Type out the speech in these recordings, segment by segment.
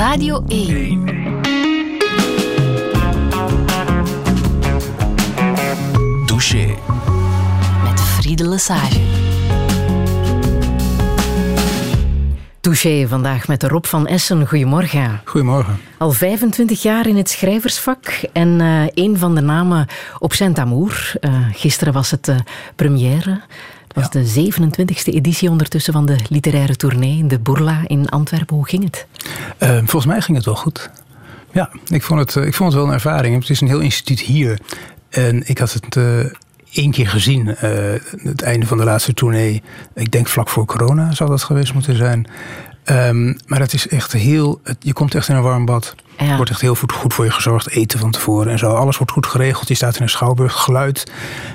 Radio 1. Douche. Met Friede Lesage. Touché vandaag met Rob van Essen. Goedemorgen. Goedemorgen. Al 25 jaar in het schrijversvak en uh, een van de namen op Saint-Amour. Uh, gisteren was het uh, première. Het was ja. de 27e editie ondertussen van de literaire tournee in de Bourla in Antwerpen. Hoe ging het? volgens mij ging het wel goed. Ja, ik vond, het, ik vond het wel een ervaring. Het is een heel instituut hier. En ik had het één keer gezien. Uh, het einde van de laatste tournee. Ik denk vlak voor corona zou dat geweest moeten zijn. Um, maar het is echt heel. Je komt echt in een warm bad. Er wordt echt heel goed, goed voor je gezorgd. Eten van tevoren en zo. Alles wordt goed geregeld. Je staat in een schouwburg. Geluid,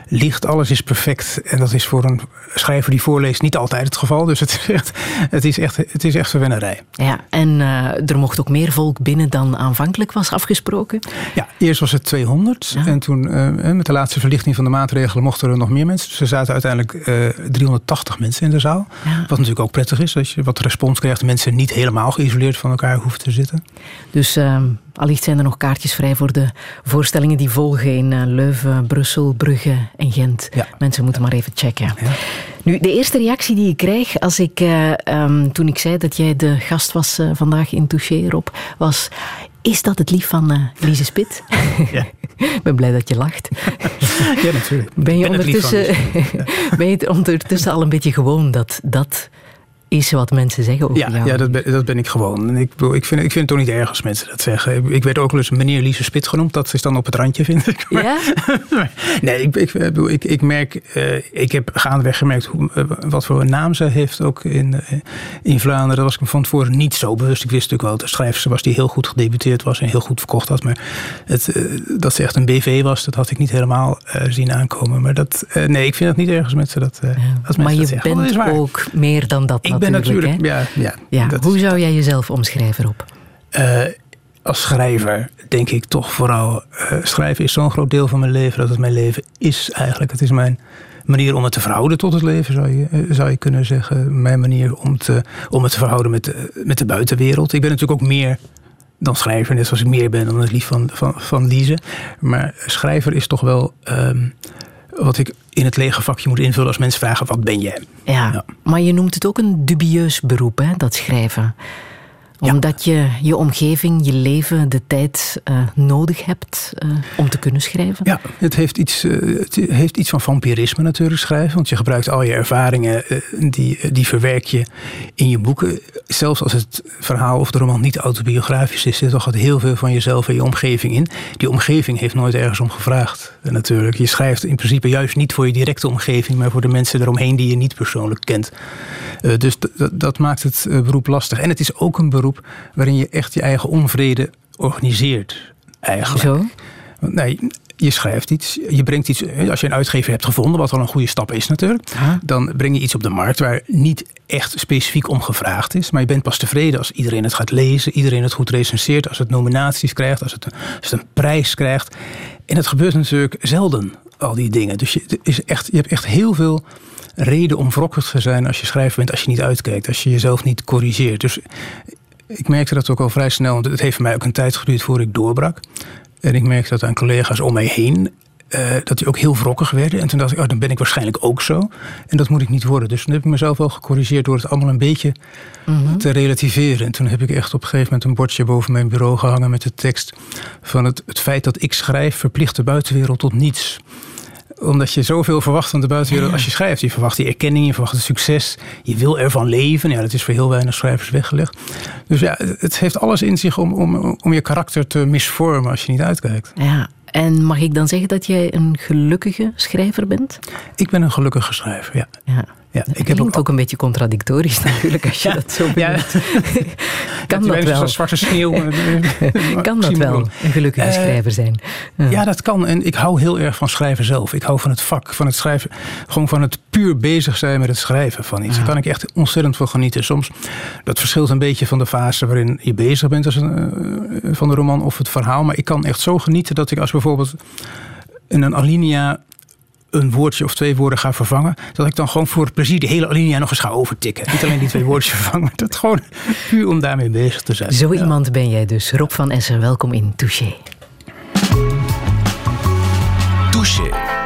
licht, alles is perfect. En dat is voor een schrijver die voorleest niet altijd het geval. Dus het is echt, het is echt, het is echt verwennerij. Ja, en uh, er mocht ook meer volk binnen dan aanvankelijk was afgesproken? Ja, eerst was het 200. Ja. En toen uh, met de laatste verlichting van de maatregelen mochten er nog meer mensen. Dus er zaten uiteindelijk uh, 380 mensen in de zaal. Ja. Wat natuurlijk ook prettig is. Dat je wat respons krijgt. Mensen niet helemaal geïsoleerd van elkaar hoeven te zitten. Dus Um, allicht zijn er nog kaartjes vrij voor de voorstellingen die volgen in uh, Leuven, Brussel, Brugge en Gent. Ja. Mensen moeten maar even checken. Ja. Nu, de eerste reactie die ik krijg als ik, uh, um, toen ik zei dat jij de gast was uh, vandaag in Touché, Rob, was... Is dat het lief van Lise Spit? Ja. ik ben blij dat je lacht. Ja, natuurlijk. Ben je, ondertussen, ben je ondertussen al een beetje gewoon dat dat is wat mensen zeggen over ja, jou. Ja, dat ben, dat ben ik gewoon. En ik, ik, vind, ik vind het toch niet erg als mensen dat zeggen. Ik werd ook wel eens meneer Lise Spit genoemd. Dat is dan op het randje, vind ik. Maar, ja? nee, ik, ik, ik, ik merk... Uh, ik heb gaandeweg gemerkt hoe, uh, wat voor een naam ze heeft ook in, uh, in Vlaanderen. Dat was ik van tevoren niet zo bewust. Ik wist natuurlijk wel dat de schrijfster was die heel goed gedebuteerd was en heel goed verkocht had. Maar het, dat ze echt een BV was, dat had ik niet helemaal zien aankomen. Maar dat, nee, ik vind het niet erg als mensen dat, als mensen maar je dat zeggen. bent ook meer dan dat ben natuurlijk, ja, ja, ja. Hoe zou jij jezelf omschrijven, Rob? Uh, als schrijver denk ik toch vooral... Uh, schrijven is zo'n groot deel van mijn leven dat het mijn leven is eigenlijk. Het is mijn manier om het te verhouden tot het leven, zou je, zou je kunnen zeggen. Mijn manier om, te, om het te verhouden met de, met de buitenwereld. Ik ben natuurlijk ook meer dan schrijver, net zoals ik meer ben dan het lief van, van, van. Maar schrijver is toch wel... Um, wat ik in het lege vakje moet invullen als mensen vragen: wat ben jij? Ja, ja. maar je noemt het ook een dubieus beroep, hè, dat schrijven omdat ja. je je omgeving, je leven, de tijd uh, nodig hebt uh, om te kunnen schrijven? Ja, het heeft, iets, uh, het heeft iets van vampirisme natuurlijk schrijven. Want je gebruikt al je ervaringen, die, die verwerk je in je boeken. Zelfs als het verhaal of de roman niet autobiografisch is, zit toch heel veel van jezelf en je omgeving in. Die omgeving heeft nooit ergens om gevraagd natuurlijk. Je schrijft in principe juist niet voor je directe omgeving, maar voor de mensen eromheen die je niet persoonlijk kent. dus dat maakt het beroep lastig. En het is ook een beroep waarin je echt je eigen onvrede organiseert. Eigenlijk. Zo? Nee, je schrijft iets, je brengt iets. Als je een uitgever hebt gevonden, wat al een goede stap is natuurlijk, dan breng je iets op de markt waar niet echt specifiek om gevraagd is. Maar je bent pas tevreden als iedereen het gaat lezen, iedereen het goed recenseert, als het nominaties krijgt, als het, als het een prijs krijgt. En dat gebeurt natuurlijk zelden, al die dingen. Dus je, is echt, je hebt echt heel veel reden om wrokkig te zijn als je schrijver bent, als je niet uitkijkt, als je jezelf niet corrigeert. Dus ik merkte dat ook al vrij snel, want het heeft voor mij ook een tijd geduurd voor ik doorbrak. En ik merkte dat aan collega's om mij heen, uh, dat die ook heel wrokkig werden. En toen dacht ik, oh, dan ben ik waarschijnlijk ook zo. En dat moet ik niet worden. Dus toen heb ik mezelf wel gecorrigeerd door het allemaal een beetje Mhm. te relativeren. En toen heb ik echt op een gegeven moment een bordje boven mijn bureau gehangen met de tekst van het, het feit dat ik schrijf verplicht de buitenwereld tot niets omdat je zoveel verwacht van de buitenwereld als je schrijft. Je verwacht die erkenning, je verwacht het succes. Je wil ervan leven. Ja, dat is voor heel weinig schrijvers weggelegd. Dus ja, het heeft alles in zich om, om, om je karakter te misvormen als je niet uitkijkt. Ja, en mag ik dan zeggen dat jij een gelukkige schrijver bent? Ik ben een gelukkige schrijver, ja. ja. Ja, ik heb klinkt ook, ook een beetje contradictorisch natuurlijk als je ja, dat zo benoemt. Ja. kan dat, dat wel? Zwarte sneeuw. kan dat wel, een gelukkige uh, schrijver zijn? Ja. ja. dat kan. En ik hou heel erg van schrijven zelf. Ik hou van het vak, van het schrijven. Gewoon van het puur bezig zijn met het schrijven van iets. Daar kan ik echt ontzettend van genieten. Soms, dat verschilt een beetje van de fase waarin je bezig bent als een, van de roman of het verhaal. Maar ik kan echt zo genieten dat ik als bijvoorbeeld in een alinea een woordje of twee woorden ga vervangen, dat ik dan gewoon voor het plezier de hele alinea nog eens ga overtikken. Niet alleen die twee woordjes vervangen, maar dat gewoon puur om daarmee bezig te zijn. Zo iemand ben jij dus. Rob van Essen, welkom in Touché. Touché.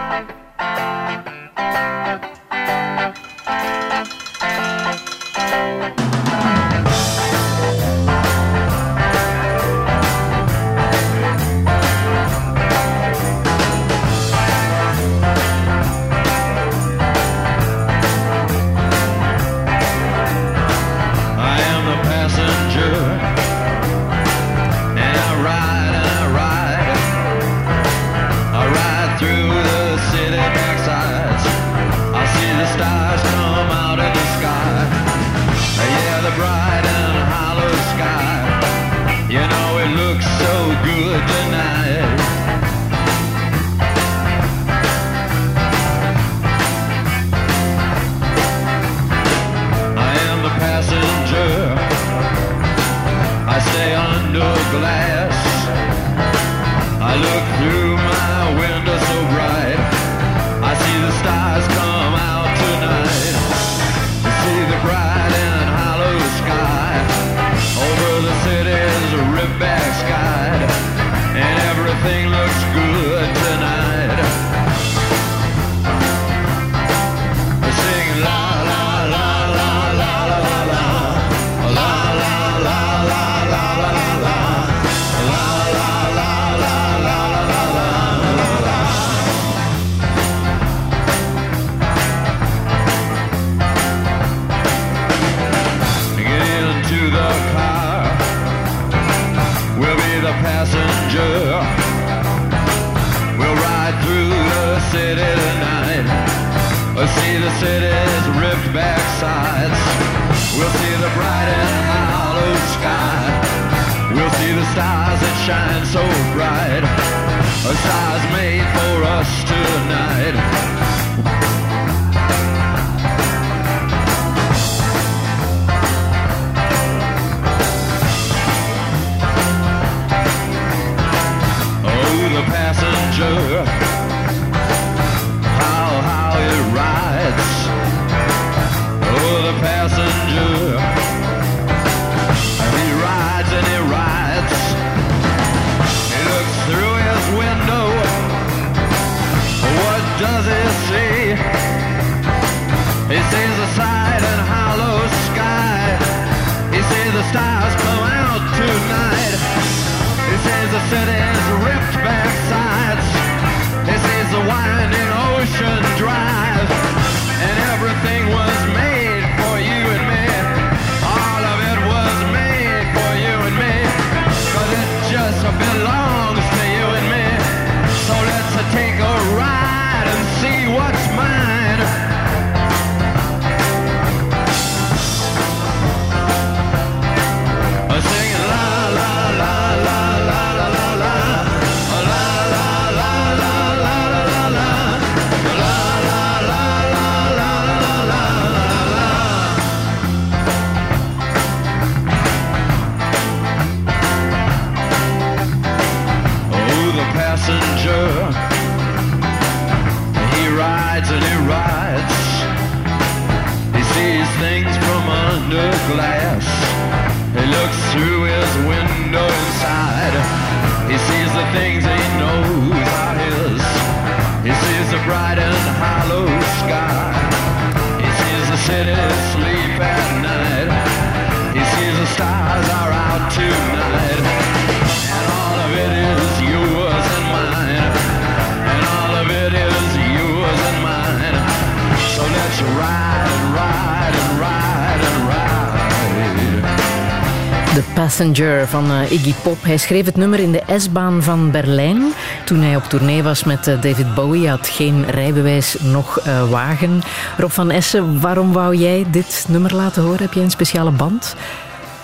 Passenger van uh, Iggy Pop. Hij schreef het nummer in de S-baan van Berlijn toen hij op tournee was met uh, David Bowie. Hij had geen rijbewijs, nog uh, wagen. Rob van Essen, waarom wou jij dit nummer laten horen? Heb jij een speciale band?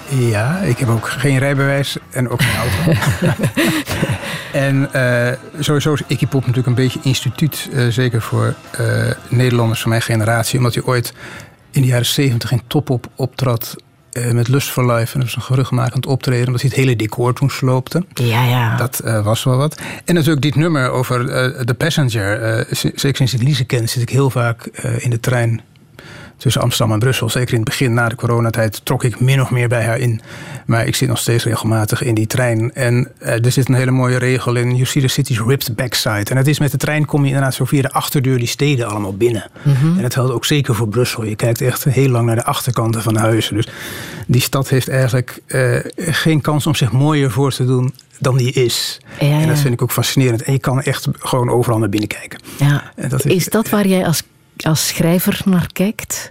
Ja, ik heb ook geen rijbewijs en ook geen auto. en sowieso is Iggy Pop natuurlijk een beetje instituut, zeker voor Nederlanders van mijn generatie, omdat hij ooit in de jaren zeventig in Topop optrad uh, met Lust for Life. En dat was een geruchtmakend optreden, omdat hij het hele decor toen sloopte. Ja, ja. Dat uh, was wel wat. En natuurlijk dit nummer over uh, The Passenger. zeker sinds ik Lize ken, zit ik heel vaak in de trein tussen Amsterdam en Brussel. Zeker in het begin, na de coronatijd, trok ik min of meer bij haar in. Maar ik zit nog steeds regelmatig in die trein. En uh, er zit een hele mooie regel in. You see the city's ripped backside. En het is met de trein kom je inderdaad zo via de achterdeur die steden allemaal binnen. En dat geldt ook zeker voor Brussel. Je kijkt echt heel lang naar de achterkanten van de huizen. Dus die stad heeft eigenlijk uh, geen kans om zich mooier voor te doen dan die is. Ja, ja. En dat vind ik ook fascinerend. En je kan echt gewoon overal naar binnen kijken. Ja. Dat is, is dat waar jij als als schrijver naar kijkt?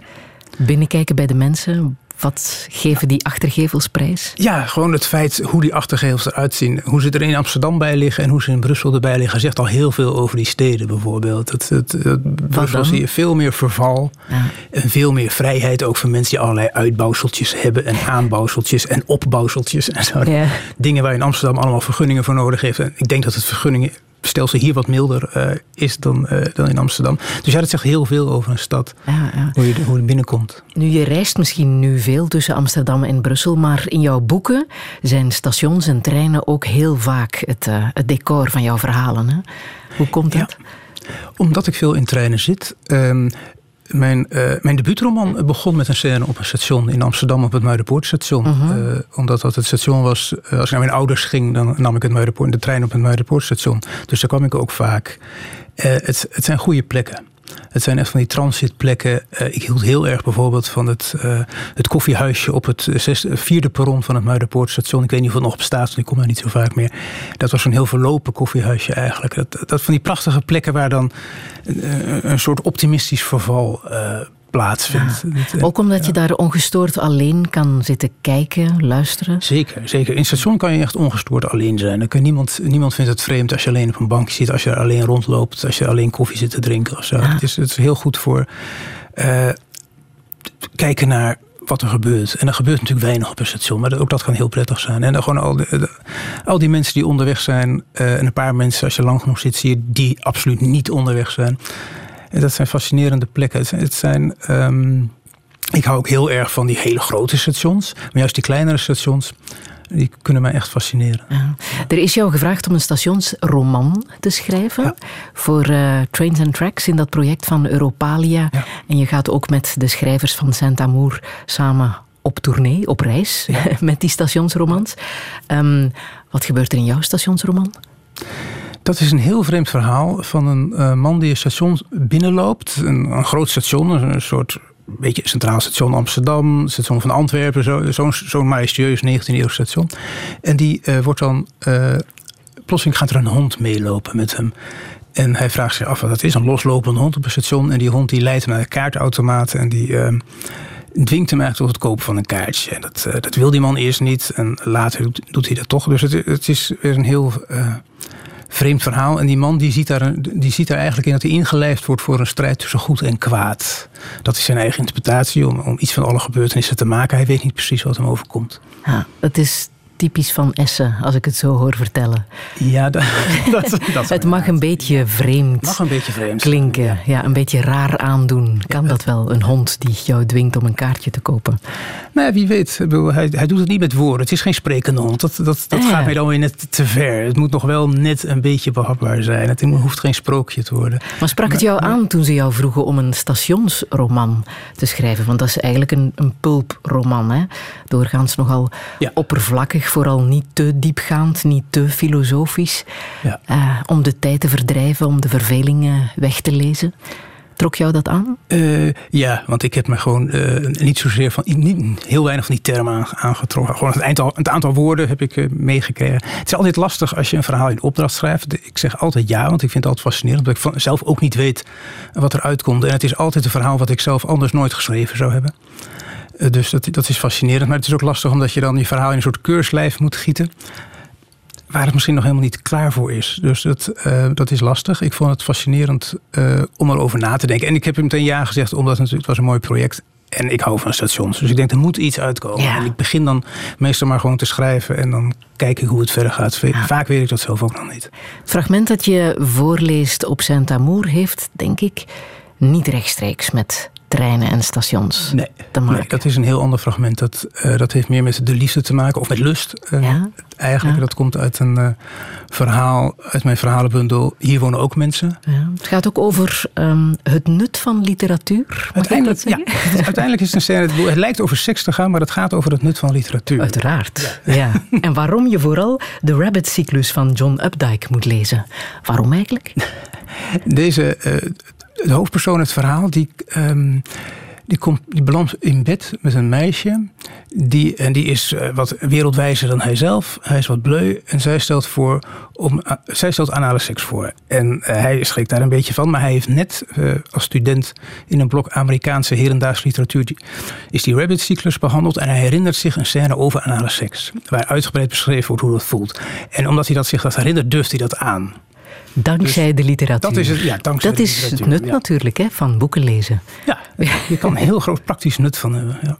Binnenkijken bij de mensen? Wat geven die achtergevels prijs? Ja, gewoon het feit hoe die achtergevels eruit zien. Hoe ze er in Amsterdam bij liggen en hoe ze in Brussel erbij liggen. Zegt al heel veel over die steden bijvoorbeeld. Het, het, het Brussel zie je veel meer verval. Ja. En veel meer vrijheid ook voor mensen die allerlei uitbouwseltjes hebben. En aanbouwseltjes en opbouwseltjes. En zo. Ja. Dingen waar in Amsterdam allemaal vergunningen voor nodig heeft. En ik denk dat het vergunningen stelsel hier wat milder uh, is dan, uh, dan in Amsterdam. Dus ja, dat zegt heel veel over een stad. Ja, ja. Hoe, je, hoe je binnenkomt. Nu, je reist misschien nu veel tussen Amsterdam en Brussel, maar in jouw boeken zijn stations en treinen ook heel vaak het, uh, het decor van jouw verhalen. Hè? Hoe komt dat? Omdat ik veel in treinen zit. Um, mijn, uh, mijn debuutroman begon met een scène op een station in Amsterdam op het Muiderpoortstation. Uh -huh. uh, omdat dat het station was, als ik naar mijn ouders ging, dan nam ik het Muiderpoort, de trein op het Muiderpoortstation. Dus daar kwam ik ook vaak. het, het zijn goede plekken. Het zijn echt van die transitplekken. Uh, ik hield heel erg bijvoorbeeld van het, uh, het koffiehuisje op het zesde, vierde perron van het Muiderpoortstation. Ik weet niet of het nog bestaat, want ik kom daar niet zo vaak meer. Dat was zo'n heel verlopen koffiehuisje eigenlijk. Dat, dat van die prachtige plekken waar dan een soort optimistisch verval plaatsvindt. Ja. Ook omdat je daar ongestoord alleen kan zitten kijken, luisteren? Zeker, zeker. In het station kan je echt ongestoord alleen zijn. Dan kan niemand, niemand vindt het vreemd als je alleen op een bankje zit, als je alleen rondloopt, als je alleen koffie zit te drinken of zo. Ja. Het, is, het is heel goed voor uh, kijken naar wat er gebeurt. En er gebeurt natuurlijk weinig op een station, maar ook dat kan heel prettig zijn. En dan gewoon al, de, de, al die mensen die onderweg zijn, uh, en een paar mensen, als je lang genoeg zit, zie je die absoluut niet onderweg zijn. Dat zijn fascinerende plekken. Het zijn. Um, ik hou ook heel erg van die hele grote stations. Maar juist die kleinere stations, die kunnen mij echt fascineren. Ja. Er is jou gevraagd om een stationsroman te schrijven ja. voor uh, Trains and Tracks in dat project van Europalia. Ja. En je gaat ook met de schrijvers van Saint-Amour samen op tournee, op reis, met die stationsromans. Um, wat gebeurt er in jouw stationsroman? Dat is een heel vreemd verhaal van een uh, man die een station binnenloopt. Een, groot station, een soort beetje centraal station Amsterdam, station van Antwerpen, zo'n zo, majestueus 19e eeuw station. En die uh, wordt dan, uh, plotseling gaat er een hond meelopen met hem. En hij vraagt zich af wat dat is, een loslopende hond op een station. En die hond die leidt hem naar de kaartautomaat en die uh, dwingt hem eigenlijk tot het kopen van een kaartje. En dat, dat wil die man eerst niet en later doet, doet hij dat toch. Dus het, het is weer een heel vreemd verhaal. En die man die ziet, daar, die ziet daar eigenlijk in dat hij ingelijfd wordt voor een strijd tussen goed en kwaad. Dat is zijn eigen interpretatie om, om iets van alle gebeurtenissen te maken. Hij weet niet precies wat hem overkomt. Ja, het is typisch van Essen, als ik het zo hoor vertellen. Ja, dat, dat, dat het mag een beetje vreemd, mag een beetje vreemd klinken. Ja. ja. een beetje raar aandoen. Kan ja, dat wel, een hond die jou dwingt om een kaartje te kopen? Nou, wie weet. Hij, hij doet het niet met woorden. Het is geen sprekende hond. Dat, dat, dat ah, gaat mij dan weer net te ver. Het moet nog wel net een beetje behapbaar zijn. Het hoeft geen sprookje te worden. Maar sprak het jou aan toen ze jou vroegen om een stationsroman te schrijven? Want dat is eigenlijk een, een pulproman. Hè? Doorgaans nogal oppervlakkig vooral niet te diepgaand, niet te filosofisch. Ja. Uh, om de tijd te verdrijven, om de vervelingen weg te lezen. Trok jou dat aan? Uh, ja, want ik heb me gewoon uh, niet zozeer van. Niet, heel weinig van die termen aangetrokken. Gewoon het aantal, het aantal woorden heb ik uh, meegekregen. Het is altijd lastig als je een verhaal in opdracht schrijft. Ik zeg altijd ja, want ik vind het altijd fascinerend. Omdat ik zelf ook niet weet wat er uitkomt. En het is altijd een verhaal wat ik zelf anders nooit geschreven zou hebben. Eh, dus dat, dat is fascinerend. Maar het is ook lastig omdat je dan je verhaal in een soort keurslijf moet gieten. Waar het misschien nog helemaal niet klaar voor is. Dus dat, uh, dat is lastig. Ik vond het fascinerend uh, om erover na te denken. En ik heb hem meteen ja gezegd, omdat het, het was een mooi project. En ik hou van stations. Dus ik denk, er moet iets uitkomen. Ja. En ik begin dan meestal maar gewoon te schrijven. En dan kijk ik hoe het verder gaat. Ja. Vaak weet ik dat zelf ook nog niet. Het fragment dat je voorleest op Saint-Amour heeft, denk ik, niet rechtstreeks met treinen en stations nee, te maken. Nee, dat is een heel ander fragment. Dat, uh, dat heeft meer met de liefde te maken, of met lust. Uh, ja? Eigenlijk, ja. dat komt uit een uh, verhaal, uit mijn verhalenbundel. Hier wonen ook mensen. Ja, het gaat ook over um, het nut van literatuur. Uiteindelijk, ja, uiteindelijk is het een scène, het lijkt over seks te gaan, maar het gaat over het nut van literatuur. Uiteraard, ja. ja. en waarom je vooral de Rabbit-cyclus van John Updike moet lezen. Waarom eigenlijk? Deze, de hoofdpersoon, het verhaal, die... Um, die, komt, die belandt in bed met een meisje. Die, en die is uh, wat wereldwijzer dan hij zelf. Hij is wat bleu. En zij stelt, voor om, uh, zij stelt anale seks voor. En uh, hij schrikt daar een beetje van. Maar hij heeft net als student in een blok Amerikaanse herendaagse literatuur. is die Rabbit-cyclus behandeld. En hij herinnert zich een scène over anale seks. Waar uitgebreid beschreven wordt hoe dat voelt. En omdat hij dat zich dat herinnert, durft hij dat aan. Dankzij dus de literatuur. Dat is het, ja, dankzij dat de is het nut ja. natuurlijk hè, van boeken lezen. Ja, je kan een heel groot praktisch nut van hebben. Ja.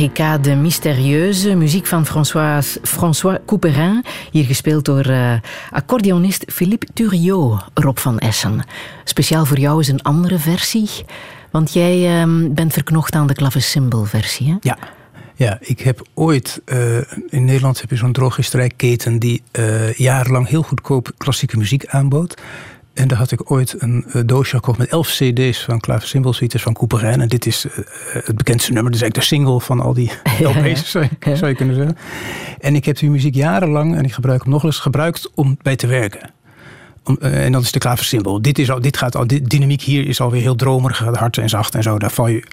Barricade Mystérieuse, muziek van François, François Couperin. Hier gespeeld door uh, accordeonist Philippe Turiot, Rob van Essen. Speciaal voor jou is een andere versie, want jij uh, bent verknocht aan de clavecimbal-versie. Hè? Ja. Ja, ik heb ooit, uh, in Nederland heb je zo'n drogisterijketen die uh, jarenlang heel goedkoop klassieke muziek aanbood. En daar had ik ooit een uh, doosje gekocht met elf cd's van klaversymbelsuites van Couperin. En dit is uh, het bekendste nummer. Dus eigenlijk de single van al die LP's, zou, je, zou je kunnen zeggen. En ik heb die muziek jarenlang, en ik gebruik hem nog eens, gebruikt om bij te werken. Om, uh, en dat is de klaversymbol. Dit, is al, dit gaat al, de dynamiek hier is alweer heel dromerig, hard en zacht en zo. Daar val je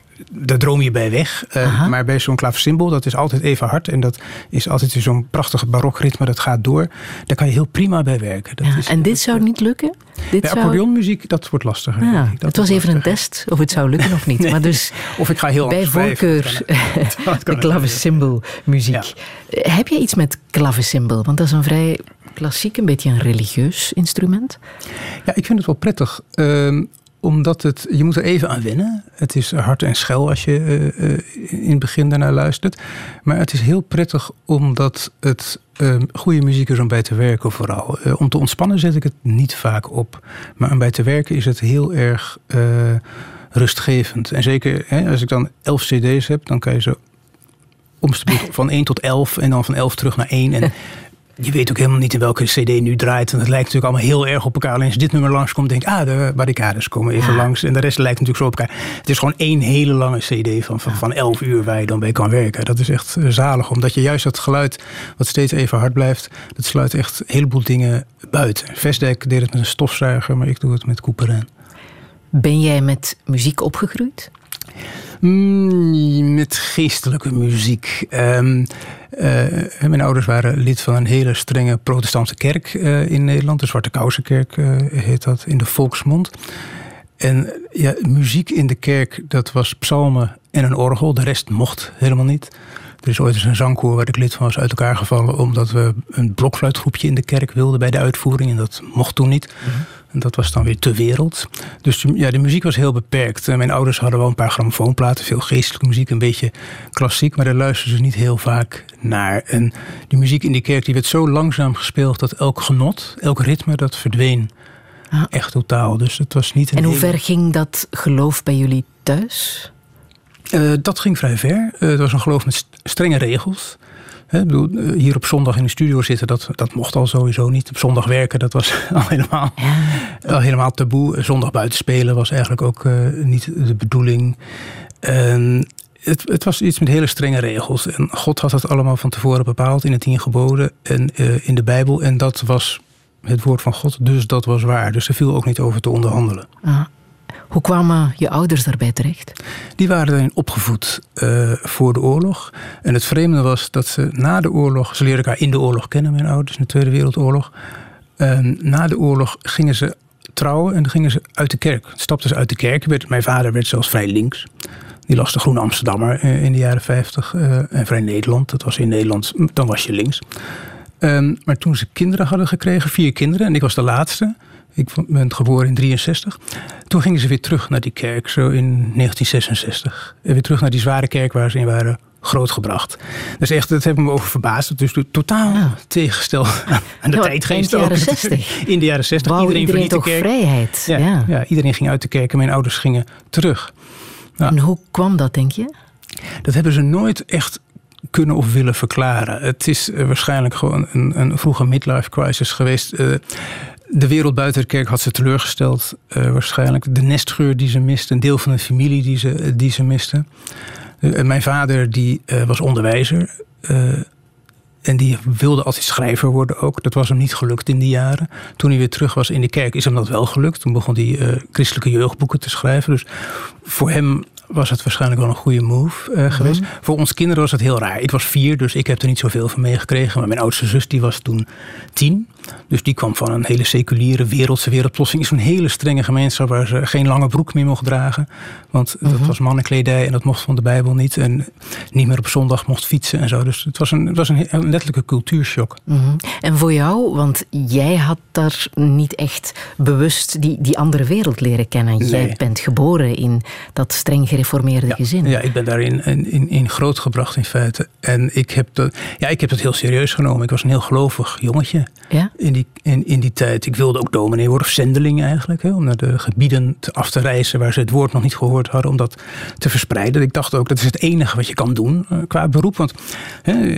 daar droom je bij weg. Uh, maar bij zo'n klaversymbol, dat is altijd even hard. En dat is altijd zo'n prachtige barokritme, dat gaat door. Daar kan je heel prima bij werken. Dat ja, is, en dit zou niet lukken? Dit bij zou... accordeonmuziek, dat wordt lastiger. Ja, dat het was even een test of het zou lukken of niet. nee. maar dus of ik ga heel bij voorkeur de klavecymbalmuziek. Ja. Heb je iets met klavecimbal? Want dat is een vrij klassiek, een beetje een religieus instrument. Ja, ik vind het wel prettig. Uh, omdat het, je moet er even aan wennen. Het is hard en schel als je uh, uh, in het begin daarnaar luistert. Maar het is heel prettig omdat het uh, goede muziek is om bij te werken vooral. om te ontspannen zet ik het niet vaak op. Maar om bij te werken is het heel erg rustgevend. En zeker hè, als ik dan elf cd's heb, dan kan je zo omsteken van 1 tot 11 en dan van 11 terug naar 1. En je weet ook helemaal niet in welke cd nu draait. En het lijkt natuurlijk allemaal heel erg op elkaar. Alleen als dit nummer langskomt, denk ik, ah, de barricades komen even langs. En de rest lijkt natuurlijk zo op elkaar. Het is gewoon één hele lange cd van, van, van 11 uur waar je dan bij kan werken. Dat is echt eh, zalig, omdat je juist dat geluid, wat steeds even hard blijft, dat sluit echt een heleboel dingen buiten. Vestdek deed het met een stofzuiger, maar ik doe het met Couperin. Ben jij met muziek opgegroeid? Mm, met geestelijke muziek. Um, mijn ouders waren lid van een hele strenge protestantse kerk uh, in Nederland. De Zwarte Kousenkerk uh, heet dat in de volksmond. En ja, muziek in de kerk, dat was psalmen en een orgel. De rest mocht helemaal niet. Er is ooit eens een zangkoor waar ik lid van was uit elkaar gevallen... omdat we een blokfluitgroepje in de kerk wilden bij de uitvoering. En dat mocht toen niet. Mhm. Dat was dan weer te wereld. Dus ja, de muziek was heel beperkt. Mijn ouders hadden wel een paar grammofoonplaten, veel geestelijke muziek, een beetje klassiek, maar daar luisterden ze niet heel vaak naar. En die muziek in die kerk die werd zo langzaam gespeeld dat elk genot, elk ritme, dat verdween. Ah. Echt totaal. Dus het was niet een en hoe ver ging dat geloof bij jullie thuis? Uh, dat ging vrij ver. Uh, het was een geloof met strenge regels. Bedoel, eh, hier op zondag in de studio zitten, dat, dat mocht al sowieso niet. Op zondag werken, dat was al helemaal, al helemaal taboe. Zondag buiten spelen was eigenlijk ook uh, niet de bedoeling. En het, het, was iets met hele strenge regels. En God had dat allemaal van tevoren bepaald in de tien geboden en uh, in de Bijbel. En dat was het woord van God, dus dat was waar. Dus er viel ook niet over te onderhandelen. Ah. Hoe kwamen je ouders daarbij terecht? Die waren erin opgevoed uh, voor de oorlog. En het vreemde was dat ze na de oorlog, ze leerden elkaar in de oorlog kennen, mijn ouders, in de Tweede Wereldoorlog. Na de oorlog gingen ze trouwen en dan gingen ze uit de kerk. Stapten ze uit de kerk. Mijn vader werd zelfs vrij links. Die las de Groene Amsterdammer uh, in de jaren 50 uh, en Vrij Nederland. Dat was in Nederland, dan was je links. Um, maar toen ze kinderen hadden gekregen, vier kinderen, en ik was de laatste, ik ben geboren in 63. Toen gingen ze weer terug naar die kerk, zo in 1966. En weer terug naar die zware kerk waar ze in waren grootgebracht. Dus echt, dat ik me over verbaasd. Dus totaal ja. tegengesteld aan de tijdgeest. In de jaren 60. In de jaren 60. Wou iedereen, iedereen toch de kerk. vrijheid. Ja, ja. ja, iedereen ging uit de kerk en mijn ouders gingen terug. Nou, en hoe kwam dat, denk je? Dat hebben ze nooit echt kunnen of willen verklaren. Het is uh, waarschijnlijk gewoon een, een vroege midlife crisis geweest. Uh, de wereld buiten de kerk had ze teleurgesteld, uh, waarschijnlijk. De nestgeur die ze miste, een deel van de familie die ze, die ze miste. Uh, mijn vader die, was onderwijzer. en die wilde altijd schrijver worden ook. Dat was hem niet gelukt in die jaren. Toen hij weer terug was in de kerk is hem dat wel gelukt. Toen begon hij christelijke jeugdboeken te schrijven. Dus voor hem was het waarschijnlijk wel een goede move uh, geweest. Mhm. Voor ons kinderen was het heel raar. Ik was vier, dus ik heb er niet zoveel van meegekregen. Maar mijn oudste zus die was toen tien. Dus die kwam van een hele seculiere wereldse wereldplossing. Is een hele strenge gemeenschap waar ze geen lange broek meer mocht dragen. Want dat mhm. was mannenkledij en dat mocht van de Bijbel niet. En niet meer op zondag mocht fietsen en zo. Dus het was een, het was een, letterlijke cultuurshock. Mhm. En voor jou, want jij had daar niet echt bewust die, die andere wereld leren kennen. Jij bent geboren in dat streng gereformeerde gezin. Ja, ik ben daarin in, in, in grootgebracht in feite. En ik heb, dat, ja, ik heb dat heel serieus genomen. Ik was een heel gelovig jongetje. Ja? in die, in, in die tijd. Ik wilde ook dominee worden, of zendeling eigenlijk. Hè, om naar de gebieden te, af te reizen waar ze het woord nog niet gehoord hadden. Om dat te verspreiden. Ik dacht ook, dat is het enige wat je kan doen uh, qua beroep. Want hè,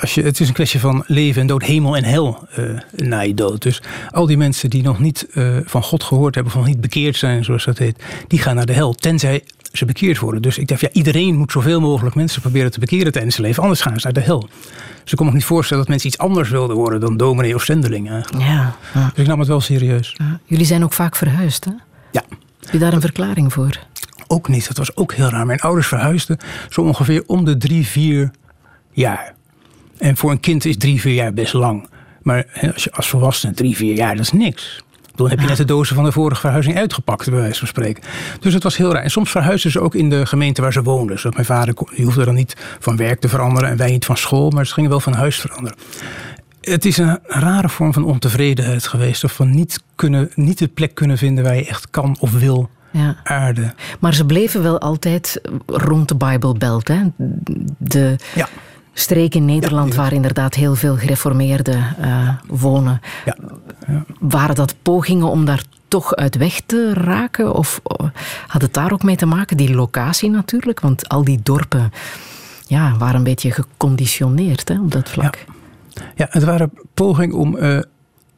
als je, het is een kwestie van leven en dood, hemel en hel uh, na je dood. Dus al die mensen die nog niet uh, van God gehoord hebben, nog niet bekeerd zijn, zoals dat heet. Die gaan naar de hel. Tenzij ze bekeerd worden. Dus ik dacht, ja, iedereen moet zoveel mogelijk mensen proberen te bekeren tijdens zijn leven. Anders gaan ze naar de hel. Dus ik kon me niet voorstellen dat mensen iets anders wilden worden dan dominee of zendeling eigenlijk. Ja, ja. Dus ik nam het wel serieus. Ja. Jullie zijn ook vaak verhuisd, hè? Ja. Heb je daar een verklaring voor? Ook niet. Dat was ook heel raar. Mijn ouders verhuisden zo ongeveer om de drie, vier jaar. En voor een kind is drie, vier jaar best lang. Maar als je als volwassene drie, vier jaar, dat is niks. Dan heb je net de dozen van de vorige verhuizing uitgepakt, bij wijze van spreken. Dus het was heel raar. En soms verhuisden ze ook in de gemeente waar ze woonden. Zodat mijn vader die hoefde dan niet van werk te veranderen en wij niet van school, maar ze gingen wel van huis veranderen. Het is een rare vorm van ontevredenheid geweest. Of van niet, kunnen, niet de plek kunnen vinden waar je echt kan of wil ja. aarde. Maar ze bleven wel altijd rond de Bijbelbelt. Hè? De, ja streek in Nederland waar inderdaad heel veel gereformeerden uh, wonen. Ja. Ja. Waren dat pogingen om daar toch uit weg te raken? Of uh, had het daar ook mee te maken? Die locatie natuurlijk, want al die dorpen ja, waren een beetje geconditioneerd hè, op dat vlak. Ja, het waren pogingen om, uh,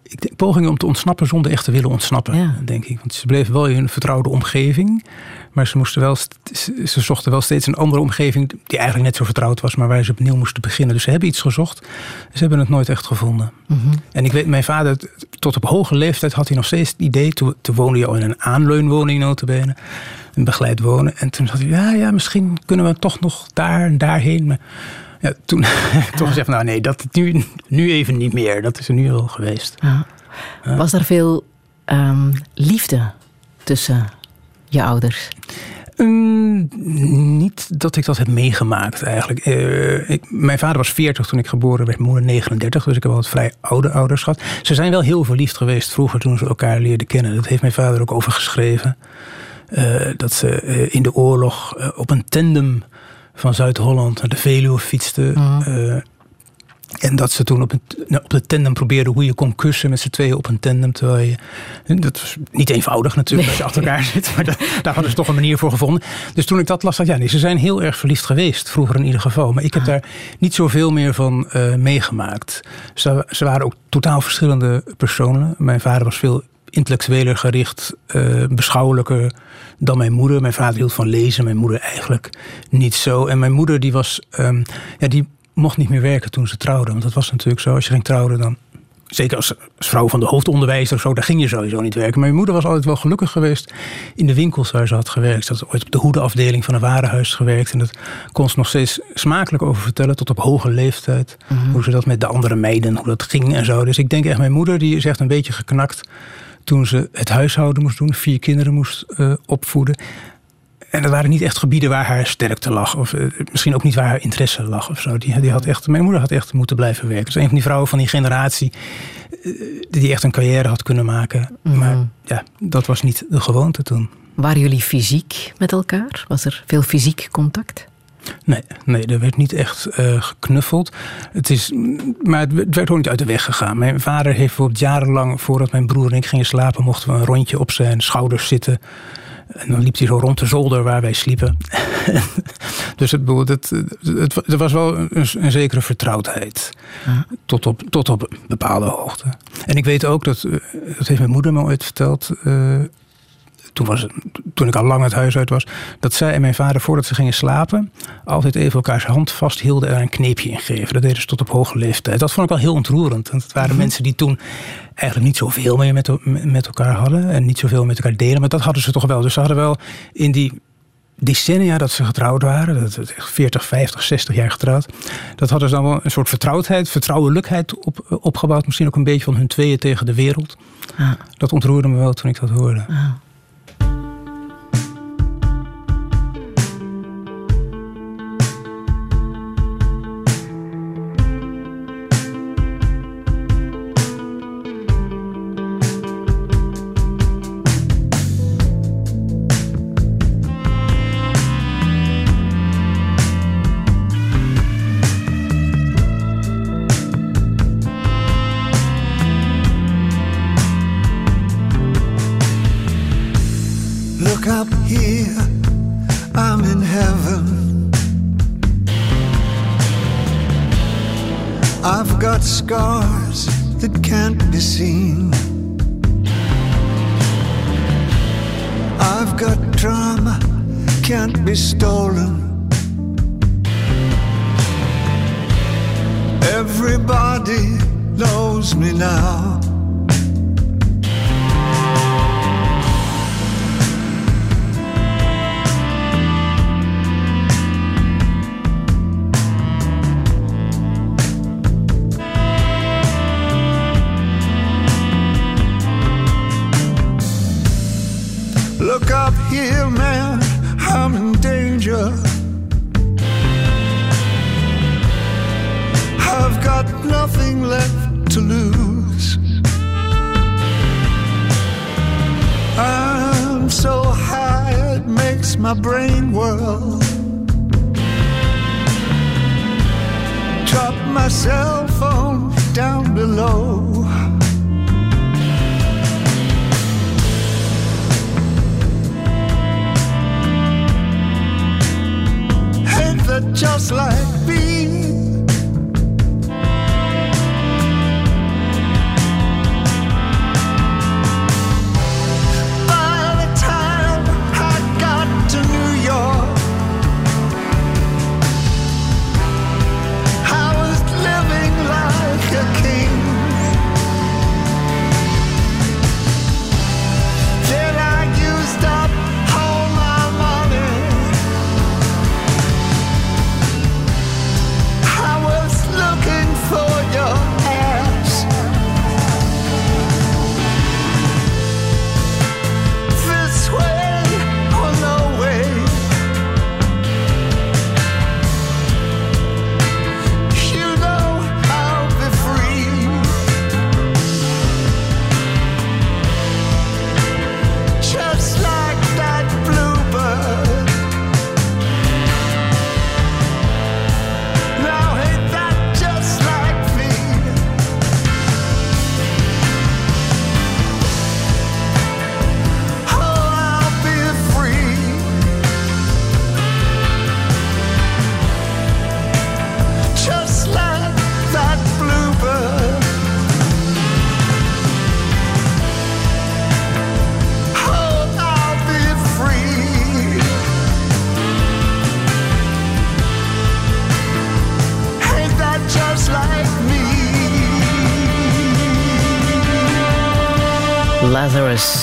ik denk, pogingen om te ontsnappen zonder echt te willen ontsnappen, denk ik. Want ze bleven wel in hun vertrouwde omgeving. Maar ze, moesten wel, ze zochten wel steeds een andere omgeving die eigenlijk net zo vertrouwd was, maar waar ze opnieuw moesten beginnen. Dus ze hebben iets gezocht. Ze hebben het nooit echt gevonden. Mhm. En ik weet, mijn vader, tot op hoge leeftijd had hij nog steeds het idee, toen, toen woonde hij al in een aanleunwoning notabene, een begeleid wonen. En toen had hij, ja, ja, misschien kunnen we toch nog daar en daarheen. Maar ja, toen heb ik toch gezegd, nou nee, dat nu, nu even niet meer. Dat is er nu al geweest. Ja. Was er veel um, liefde tussen je ouders? Um, niet dat ik dat heb meegemaakt eigenlijk. Uh, ik, mijn vader was 40 toen ik geboren werd, moeder 39, dus ik heb wel vrij oude ouders gehad. Ze zijn wel heel verliefd geweest vroeger toen ze elkaar leerden kennen. Dat heeft mijn vader ook over geschreven. Uh, dat ze uh, in de oorlog op een tandem van Zuid-Holland naar de Veluwe fietsten. Mhm. En dat ze toen op, een, nou, op de tandem probeerden hoe je kon kussen met z'n tweeën op een tandem. Terwijl je, dat was niet eenvoudig natuurlijk als je achter elkaar zit. Maar daar hadden ze toch een manier voor gevonden. Dus toen ik dat las, dacht ja, nee, ze zijn heel erg verliefd geweest. Vroeger in ieder geval. Maar ik heb daar niet zoveel meer van uh, meegemaakt. Ze, ze, waren ook totaal verschillende personen. Mijn vader was veel intellectueler gericht, uh, beschouwelijker dan mijn moeder. Mijn vader hield van lezen, mijn moeder eigenlijk niet zo. En mijn moeder die was, um, ja, die mocht niet meer werken toen ze trouwden. Want dat was natuurlijk zo, als je ging trouwen dan... Zeker als, vrouw van de hoofdonderwijzer of zo, daar ging je sowieso niet werken. Maar mijn moeder was altijd wel gelukkig geweest in de winkels waar ze had gewerkt. Ze had ooit op de hoedenafdeling van een warenhuis gewerkt. En dat kon ze nog steeds smakelijk over vertellen, tot op hoge leeftijd. Mhm. Hoe ze dat met de andere meiden, hoe dat ging en zo. Dus ik denk echt, mijn moeder die is echt een beetje geknakt toen ze het huishouden moest doen, vier kinderen moest uh, opvoeden. En dat waren niet echt gebieden waar haar sterkte lag. Of uh, misschien ook niet waar haar interesse lag of zo. Die, die had echt, mijn moeder had echt moeten blijven werken. Dus een van die vrouwen van die generatie uh, die echt een carrière had kunnen maken. Mm Maar ja, dat was niet de gewoonte toen. Waren jullie fysiek met elkaar? Was er veel fysiek contact? Nee, nee, er werd niet echt uh, geknuffeld. Het is, maar het werd gewoon niet uit de weg gegaan. Mijn vader heeft bijvoorbeeld jarenlang, voordat mijn broer en ik gingen slapen, mochten we een rondje op zijn schouders zitten. En dan liep hij zo rond de zolder waar wij sliepen. dus het, het, het, er was wel een, een zekere vertrouwdheid. Tot, op, tot op een bepaalde hoogte. En ik weet ook, dat, eh, dat heeft mijn moeder me ooit verteld... Uh, toen, was toen ik al lang het huis uit was, dat zij en mijn vader voordat ze gingen slapen, altijd even elkaars hand vasthielden en een kneepje in geven. Dat deden ze tot op hoge leeftijd. Dat vond ik wel heel ontroerend. Want het waren mhm. mensen die toen eigenlijk niet zoveel meer met, met elkaar hadden en niet zoveel met elkaar delen, maar dat hadden ze toch wel. Dus ze hadden wel in die decennia dat ze getrouwd waren, dat is echt 40, 50, 60 jaar getrouwd, dat hadden ze dan wel een soort vertrouwdheid, vertrouwelijkheid op, opgebouwd. Misschien ook een beetje van hun tweeën tegen de wereld. Ah. Dat ontroerde me wel toen ik dat hoorde. Ah. Just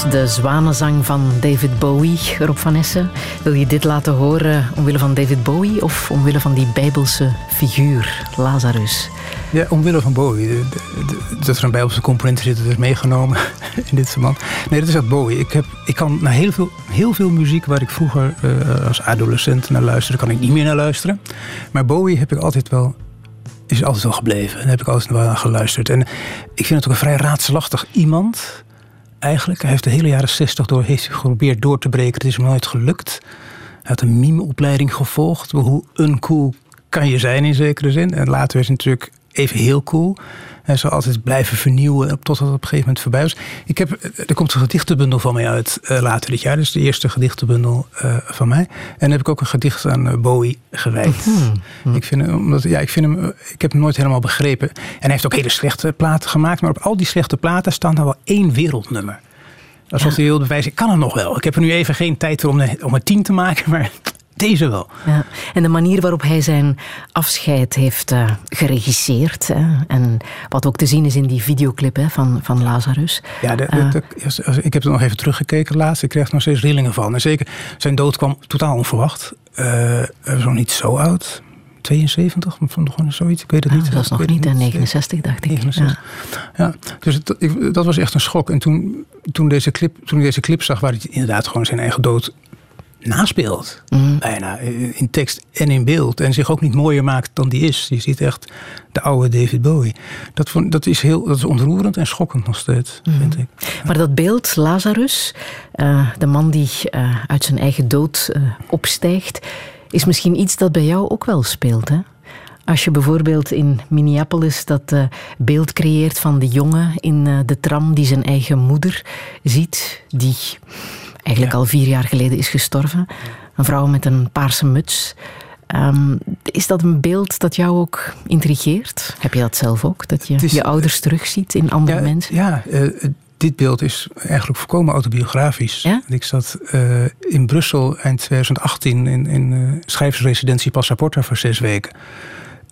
de zwanenzang van David Bowie, Rob van Essen. Wil je dit laten horen omwille van David Bowie of omwille van die bijbelse figuur, Lazarus? Ja, omwille van Bowie. Dat er een bijbelse component zit, is meegenomen in dit verband. Nee, dat is echt Bowie. Ik, heb, ik kan naar heel veel, heel veel muziek waar ik vroeger uh, als adolescent naar luisterde, kan ik niet meer naar luisteren. Maar Bowie heb ik altijd wel is altijd wel gebleven. En heb ik altijd wel aan geluisterd. En ik vind het ook een vrij raadselachtig iemand eigenlijk. Hij heeft de hele jaren 60 door geprobeerd door te breken. Het is hem nooit gelukt. Hij had een mime-opleiding gevolgd. Hoe uncool kan je zijn in zekere zin. En later is hij natuurlijk even heel cool. Hij zal altijd blijven vernieuwen tot het op een gegeven moment voorbij was. Ik heb, er komt een gedichtenbundel van mij uit uh, later dit jaar. Dat is de eerste gedichtenbundel uh, van mij. En dan heb ik ook een gedicht aan uh, Bowie gewijd. Mm Ik, vind, omdat, ja, ik, vind hem, ik heb hem nooit helemaal begrepen. En hij heeft ook hele slechte platen gemaakt. Maar op al die slechte platen staan dan wel één wereldnummer. Alsof hij wilde bewijzen, ik kan het nog wel. Ik heb er nu even geen tijd om, om een tien te maken. Maar deze wel. Ja. En de manier waarop hij zijn afscheid heeft uh, geregisseerd. Hè, en wat ook te zien is in die videoclip hè, van, van Lazarus. Ja, de, de, uh, ik heb er nog even teruggekeken laatst. Ik kreeg er nog steeds rillingen van. En zeker, zijn dood kwam totaal onverwacht. Uh, zo niet zo oud. 72, nog zoiets, ik weet het niet. Dat was nog niet, in 69 dacht ik. 69. Ja. ja, dus het, ik, dat was echt een schok. En toen, toen, deze clip, toen ik deze clip zag, waar hij inderdaad gewoon zijn eigen dood naspeelt. Mm. Bijna in tekst en in beeld. En zich ook niet mooier maakt dan die is. Je ziet echt de oude David Bowie. Dat, dat, is, heel, dat is ontroerend en schokkend nog steeds, mm. vind ik. Maar dat beeld, Lazarus, uh, de man die uh, uit zijn eigen dood uh, opstijgt, is misschien iets dat bij jou ook wel speelt, hè? Als je bijvoorbeeld in Minneapolis dat beeld creëert van de jongen in de tram die zijn eigen moeder ziet, die eigenlijk al vier jaar geleden is gestorven. Een vrouw met een paarse muts. Um, is dat een beeld dat jou ook intrigeert? Heb je dat zelf ook? Dat je is, je ouders terugziet in andere ja, mensen? Ja, uh, dit beeld is eigenlijk volkomen autobiografisch. Ja? Ik zat uh, in Brussel eind 2018 in, in uh, schrijversresidentie Passaporta voor zes weken.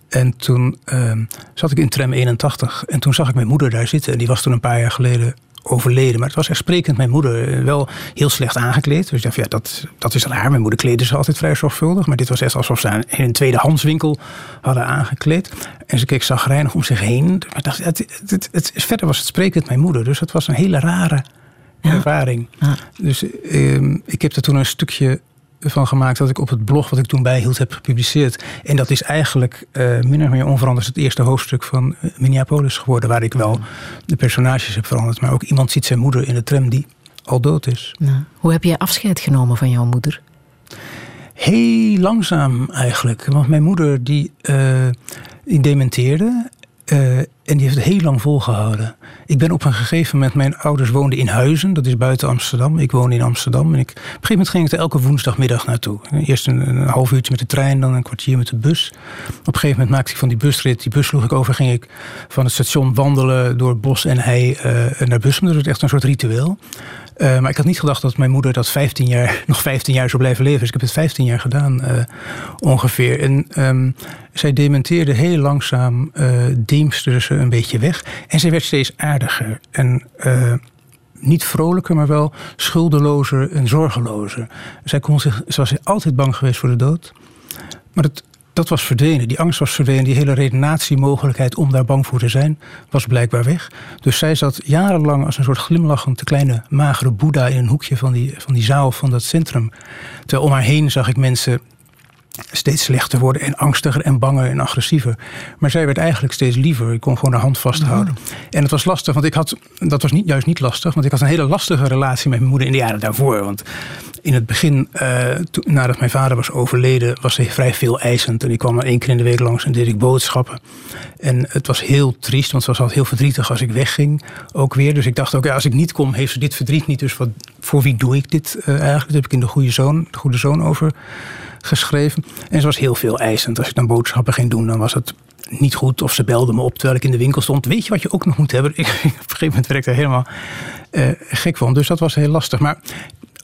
En toen uh, zat ik in tram 81 en toen zag ik mijn moeder daar zitten. En die was toen een paar jaar geleden overleden. Maar het was echt sprekend mijn moeder. Eh, wel heel slecht aangekleed. Dus ik dacht, ja, dat, dat is raar. Mijn moeder kleedde ze altijd vrij zorgvuldig. Maar dit was echt alsof ze in een tweedehandswinkel hadden aangekleed. En ze keek zagrijnig om zich heen. Maar dacht, het, het, het, verder was het sprekend mijn moeder. Dus het was een hele rare ervaring. Dus uh, ik heb er toen een stukje van gemaakt dat ik op het blog wat ik toen bijhield heb gepubliceerd. En dat is eigenlijk uh, min of meer onveranderd het eerste hoofdstuk van eh, Minneapolis geworden. Waar ik wel de personages heb veranderd. Maar ook iemand ziet zijn moeder in de tram die al dood is. Nou, hoe heb je afscheid genomen van jouw moeder? Heel langzaam eigenlijk. Want mijn moeder die, uh, die dementeerde. Uh, en die heeft het heel lang volgehouden. Ik ben op een gegeven moment, mijn ouders woonden in Huizen, dat is buiten Amsterdam. Ik woon in Amsterdam. En ik, op een gegeven moment ging ik er elke woensdagmiddag naartoe. Eerst een, een, half uurtje met de trein, dan een kwartier met de bus. Op een gegeven moment maakte ik van die busrit, die bus sloeg ik over, ging ik van het station wandelen door bos en hei uh, naar Bussum. Dat was echt een soort ritueel. Uh, maar ik had niet gedacht dat mijn moeder dat 15 jaar, nog 15 jaar zou blijven leven. Dus ik heb het 15 jaar gedaan uh, ongeveer. En um, zij dementeerde heel langzaam, uh, deemsterde ze een beetje weg. En zij werd steeds aardiger. En niet vrolijker, maar wel schuldelozer en zorgelozer. Zij kon zich, ze was altijd bang geweest voor de dood. Maar het, dat was verdwenen. Die angst was verdwenen. Die hele redenatiemogelijkheid om daar bang voor te zijn, was blijkbaar weg. Dus zij zat jarenlang als een soort glimlachende kleine magere boeddha in een hoekje van die, van die zaal van dat centrum. Terwijl om haar heen zag ik mensen steeds slechter worden en angstiger en banger en agressiever. Maar zij werd eigenlijk steeds liever. Ik kon gewoon haar hand vasthouden. En het was lastig, want ik had, dat was niet, juist niet lastig, want ik had een hele lastige relatie met mijn moeder in de jaren daarvoor. Want in het begin, uh, nadat mijn vader was overleden, was hij vrij veel eisend. En ik kwam maar één keer in de week langs en deed ik boodschappen. En het was heel triest, want ze was altijd heel verdrietig als ik wegging. Ook weer. Dus ik dacht ook, ja, als ik niet kom, heeft ze dit verdriet niet. Dus wat, voor wie doe ik dit uh, eigenlijk? Dat heb ik in de goede zoon, de goede zoon over geschreven. En ze was heel veel eisend. Als ik dan boodschappen ging doen, dan was het niet goed. Of ze belde me op terwijl ik in de winkel stond. Weet je wat je ook nog moet hebben? Ik, op een gegeven moment werd ik er helemaal uh, gek van. Dus dat was heel lastig. Maar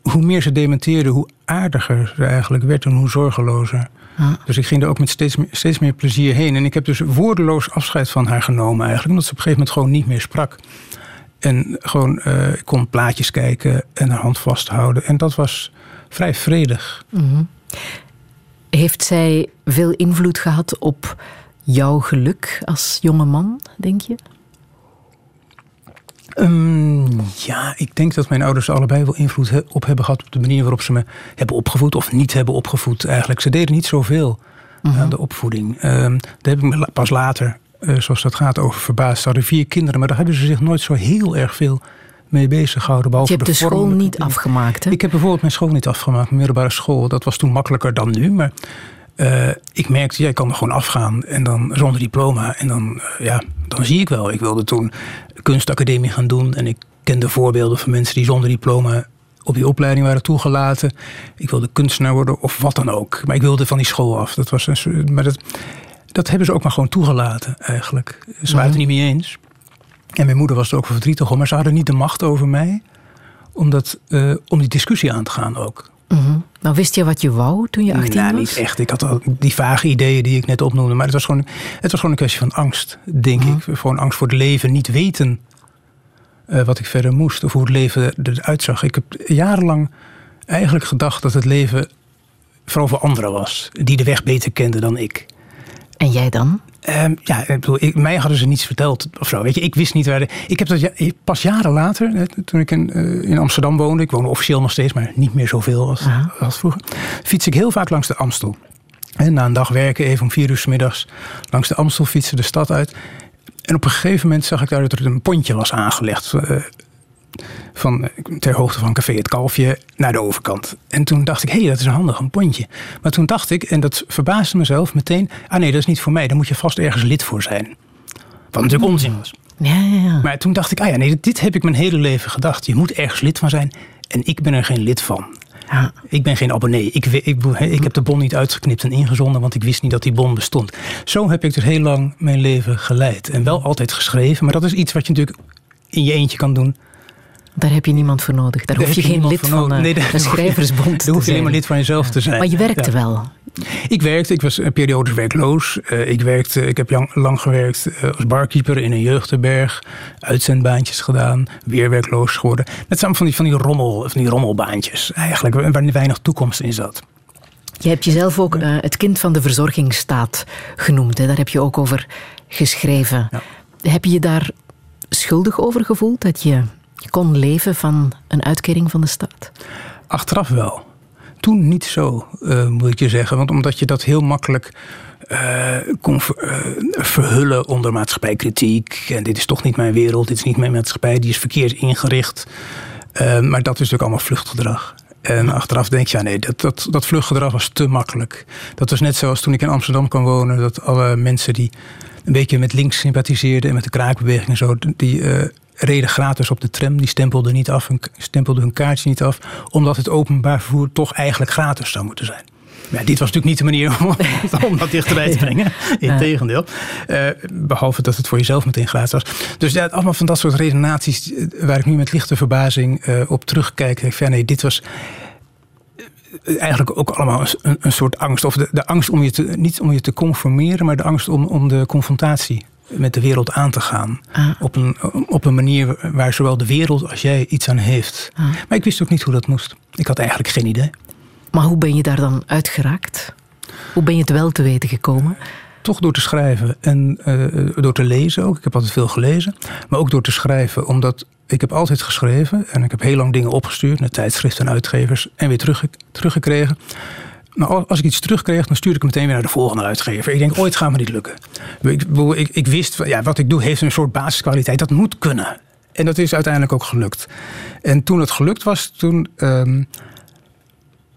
hoe meer ze dementeerde, hoe aardiger ze eigenlijk werd en hoe zorgelozer. Dus ik ging er ook met steeds meer, steeds meer plezier heen. En ik heb dus woordeloos afscheid van haar genomen eigenlijk. Omdat ze op een gegeven moment gewoon niet meer sprak. En gewoon, uh, ik kon plaatjes kijken en haar hand vasthouden. En dat was vrij vredig. Mhm. Heeft zij veel invloed gehad op jouw geluk als jonge man, denk je? Um, ja, ik denk dat mijn ouders allebei wel invloed op hebben gehad op de manier waarop ze me hebben opgevoed of niet hebben opgevoed. Eigenlijk, ze deden niet zoveel uh aan de opvoeding. Um, daar heb ik me pas later, uh, zoals dat gaat, over verbaasd. Ze hadden vier kinderen, maar daar hebben ze zich nooit zo heel erg veel mee bezig gehouden. Je hebt de, de school niet afgemaakt, hè? Ik heb bijvoorbeeld mijn school niet afgemaakt, mijn middelbare school. Dat was toen makkelijker dan nu, maar uh, ik merkte, jij kan er gewoon afgaan en dan zonder diploma. En dan, uh, ja, dan zie ik wel. Ik wilde toen kunstacademie gaan doen. En ik kende voorbeelden van mensen die zonder diploma op die opleiding waren toegelaten. Ik wilde kunstenaar worden of wat dan ook. Maar ik wilde van die school af. Dat was een, maar dat, dat hebben ze ook maar gewoon toegelaten eigenlijk. Ze waren het er niet mee eens. En mijn moeder was er ook verdrietig om. Maar ze hadden niet de macht over mij om, dat, uh, om die discussie aan te gaan ook. Nou, wist je wat je wou toen je 18 nou, was? niet echt. Ik had al die vage ideeën die ik net opnoemde. Maar het was gewoon, het was gewoon een kwestie van angst, denk mhm. ik. Gewoon angst voor het leven. Niet weten uh, wat ik verder moest. Of hoe het leven eruit zag. Ik heb jarenlang eigenlijk gedacht dat het leven vooral voor anderen was. Die de weg beter kenden dan ik. En jij dan? Um, ja, ik bedoel, ik, mij hadden ze niets verteld of zo. Weet je, ik wist niet waar. De, ik heb dat ja, pas jaren later, toen ik in, uh, in, Amsterdam woonde, ik woon officieel nog steeds, maar niet meer zoveel als, als vroeger, fiets ik heel vaak langs de Amstel. En na een dag werken, even om vier uur s middags, langs de Amstel fietsen de stad uit. En op een gegeven moment zag ik daar dat er een pontje was aangelegd. Uh, van ter hoogte van Café Het Kalfje naar de overkant. En toen dacht ik, hé, hey, dat is een handig, een pontje. Maar toen dacht ik, en dat verbaasde mezelf meteen... ah nee, dat is niet voor mij, daar moet je vast ergens lid voor zijn. Wat natuurlijk onzin was. Ja, ja, ja. Maar toen dacht ik, ah ja, nee, dit heb ik mijn hele leven gedacht. Je moet ergens lid van zijn en ik ben er geen lid van. Ja. Ik ben geen abonnee. Ik, ik, ik, ik, heb de bon niet uitgeknipt en ingezonden, want ik wist niet dat die bon bestond. Zo heb ik dus heel lang mijn leven geleid. En wel altijd geschreven, maar dat is iets wat je natuurlijk in je eentje kan doen daar heb je niemand voor nodig. Daar, hoef je geen lid van nee, een schrijversbond te Daar hoef je alleen maar lid van jezelf te zijn. Maar je werkte wel. Ik werkte, ik was periodisch werkloos. Uh, ik, werkte, ik heb lang, lang gewerkt uh, als barkeeper in een jeugdherberg. Uitzendbaantjes gedaan. Weer werkloos geworden. Met samen van die, van die, rommel, van die rommelbaantjes eigenlijk. Waar weinig toekomst in zat. Je hebt jezelf ook uh, het kind van de verzorgingsstaat genoemd. Hè? Daar heb je ook over geschreven. Ja. Heb je je daar schuldig over gevoeld? Dat je kon leven van een uitkering van de staat? Achteraf wel. Toen niet zo, uh, moet ik je zeggen. Want omdat je dat heel makkelijk uh, kon uh, verhullen onder maatschappijkritiek. En dit is toch niet mijn wereld, dit is niet mijn maatschappij, die is verkeerd ingericht. maar dat is natuurlijk allemaal vluchtgedrag. En achteraf denk je, ja nee, dat, dat, dat vluchtgedrag was te makkelijk. Dat was net zoals toen ik in Amsterdam kwam wonen, dat alle mensen die een beetje met links sympathiseerden en met de kraakbeweging en zo, die reden gratis op de tram. Die stempelden, niet af, stempelden hun kaartje niet af. Omdat het openbaar vervoer toch eigenlijk gratis zou moeten zijn. Ja, dit was natuurlijk niet de manier om, om dat dichterbij te brengen. Integendeel. Uh, behalve dat het voor jezelf meteen gratis was. Dus ja, allemaal van dat soort redenaties eh, waar ik nu met lichte verbazing uh, op terugkijk. Ik van, nee, dit was eigenlijk ook allemaal een, een soort angst. Of de, de angst om je te, niet om je te conformeren, maar de angst om, om de confrontatie met de wereld aan te gaan. Ah. Op, een, op een manier waar zowel de wereld als jij iets aan heeft. Ah. Maar ik wist ook niet hoe dat moest. Ik had eigenlijk geen idee. Maar hoe ben je daar dan uitgeraakt? Hoe ben je het wel te weten gekomen? Toch door te schrijven en uh, door te lezen ook. Ik heb altijd veel gelezen. Maar ook door te schrijven, omdat ik heb altijd geschreven. En ik heb heel lang dingen opgestuurd naar tijdschriften en uitgevers. En weer terug, teruggekregen. Maar als ik iets terugkreeg, dan stuurde ik meteen weer naar de volgende uitgever. Ik denk, ooit gaat me niet lukken. Ik, ik, ik wist, ja, wat ik doe heeft een soort basiskwaliteit. Dat moet kunnen. En dat is uiteindelijk ook gelukt. En toen het gelukt was, toen... Um,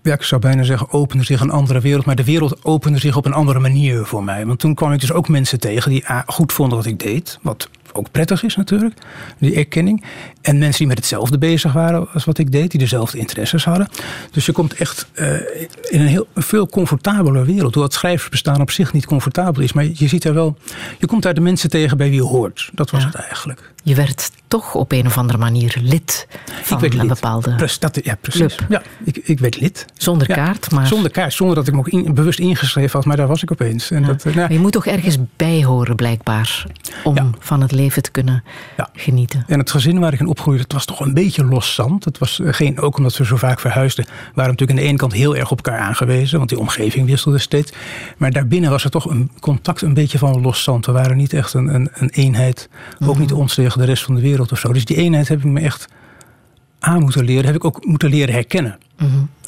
ja, ik zou bijna zeggen, opende zich een andere wereld. Maar de wereld opende zich op een andere manier voor mij. Want toen kwam ik dus ook mensen tegen die goed vonden wat ik deed. Wat ook prettig is natuurlijk, die erkenning. En mensen die met hetzelfde bezig waren als wat ik deed, die dezelfde interesses hadden. Dus je komt echt uh, in een heel veel comfortabeler wereld. Hoewel het schrijversbestaan op zich niet comfortabel is. Maar je ziet er wel, je komt daar de mensen tegen bij wie je hoort. Dat was het eigenlijk. Je werd toch op een of andere manier lid van werd een lid. bepaalde dat, ja, precies. club. Ja, ik, ik werd lid. Zonder Ja, kaart, maar... Zonder kaart, zonder dat ik me ook in- bewust ingeschreven had, maar daar was ik opeens. En Ja. dat, eh, nou, je moet toch ergens bij horen, blijkbaar, om Ja. van het leven te kunnen Ja. genieten. En het gezin waar ik in opgroeide, het was toch een beetje los zand. Het was eh, geen, ook omdat we zo vaak verhuisden, waren we natuurlijk aan de ene kant heel erg op elkaar aangewezen, want die omgeving wisselde steeds. Maar daarbinnen was er toch een contact een beetje van los zand. We waren niet echt een, een, een eenheid, ook niet ons tegen de rest van de wereld of zo. Dus die eenheid heb ik me echt aan moeten leren, heb ik ook moeten leren herkennen.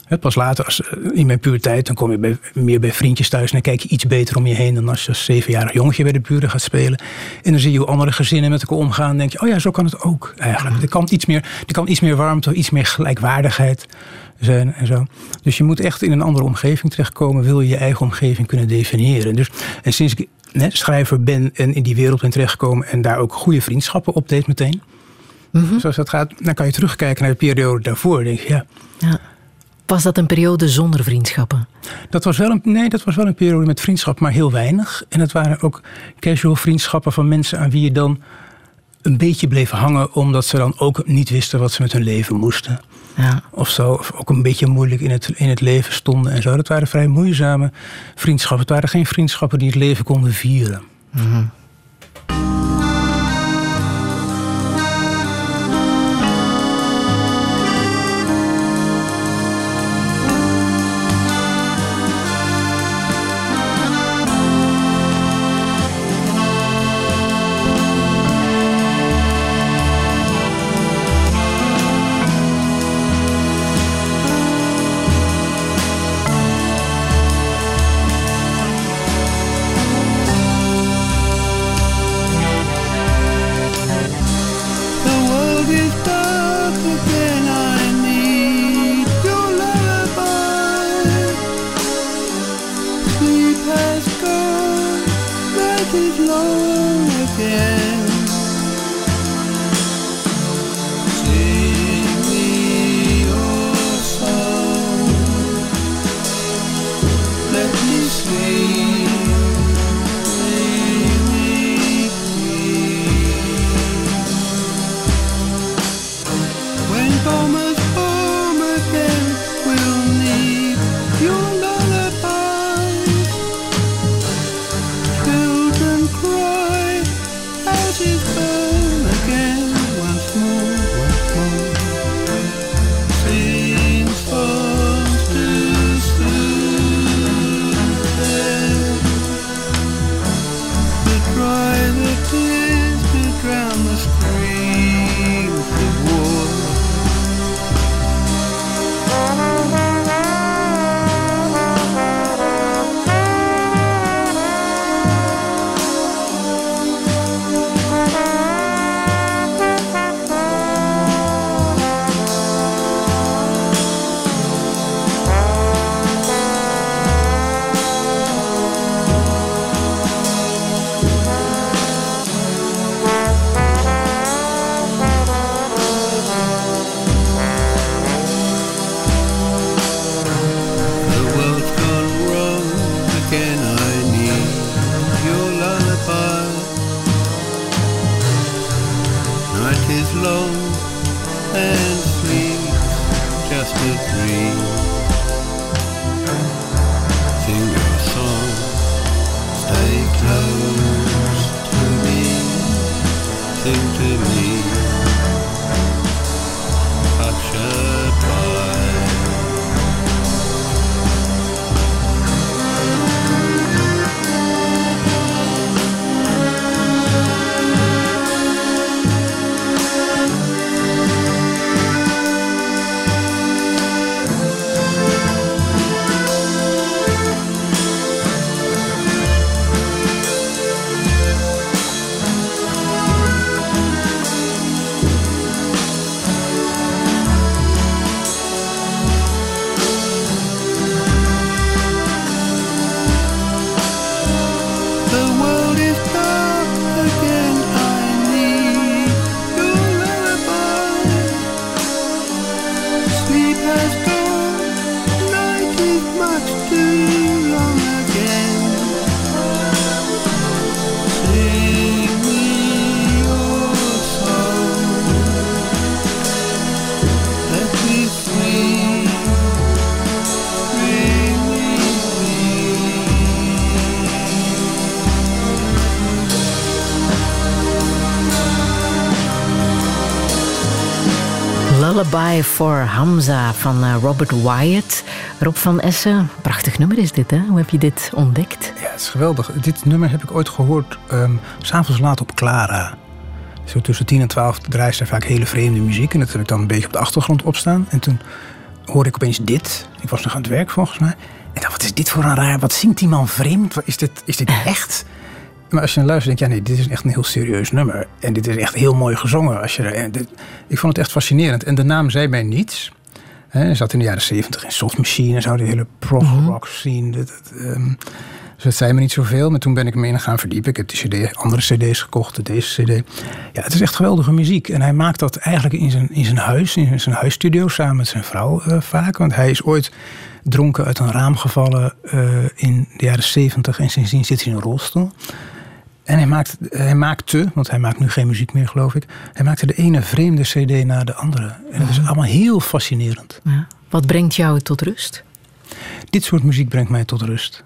Hè, Pas later, als, eh, in mijn puberteit, dan kom je bij, meer bij vriendjes thuis... en dan kijk je iets beter om je heen dan als je als zevenjarig jongetje bij de buren gaat spelen. En dan zie je hoe andere gezinnen met elkaar omgaan. En denk je, oh ja, zo kan het ook eigenlijk. Er kan iets meer, er kan iets meer warmte, iets meer gelijkwaardigheid zijn en zo. Dus je moet echt in een andere omgeving terechtkomen... wil je je eigen omgeving kunnen definiëren. Dus, en sinds ik schrijver ben en in die wereld ben terechtgekomen... en daar ook goede vriendschappen op deed meteen... Zoals dat gaat, dan kan je terugkijken naar de periode daarvoor. En denk je, ja, Ja. Was dat een periode zonder vriendschappen? Dat was wel een, nee, dat was wel een periode met vriendschap, maar heel weinig. En het waren ook casual vriendschappen van mensen aan wie je dan een beetje bleef hangen, omdat ze dan ook niet wisten wat ze met hun leven moesten. Ja. Of zo, of ook een beetje moeilijk in het, in het leven stonden en zo. Dat waren vrij moeizame vriendschappen. Het waren geen vriendschappen die het leven konden vieren. The for Hamza van eh, Robert Wyatt. Rob van Essen, prachtig nummer is dit, hè? Hoe heb je dit ontdekt? Ja, het is geweldig. Dit nummer heb ik ooit gehoord um, s'avonds laat op Clara. Zo tussen 10 en 12 draait er vaak hele vreemde muziek. En dat heb ik dan een beetje op de achtergrond opstaan. En toen hoorde ik opeens dit. Ik was nog aan het werk volgens mij. En dacht, wat is dit voor een raar... Wat zingt die man vreemd? Is dit, is dit echt? Maar als je naar luistert, denk je, ja nee, dit is echt een heel serieus nummer. En dit is echt heel mooi gezongen. Als je, dit, ik vond het echt fascinerend. En de naam zei mij niets. Hij zat in de jaren zeventig in Soft Machine en zo, die hele prog mhm. rock scene. Dat, dat, um, dus dat zei me niet zoveel. Maar toen ben ik me in gaan verdiepen. Ik heb die CD, andere CD's gekocht, deze CD. Ja, het is echt geweldige muziek. En hij maakt dat eigenlijk in zijn, in zijn huis, in zijn huisstudio, samen met zijn vrouw uh, vaak. Want hij is ooit dronken uit een raam gevallen uh, in de jaren zeventig. En sindsdien zit hij in een rolstoel. En hij, maakt, hij maakte, want hij maakt nu geen muziek meer, geloof ik. Hij maakte de ene vreemde CD na de andere. En dat is allemaal heel fascinerend. Ja. Wat brengt jou tot rust? Dit soort muziek brengt mij tot rust.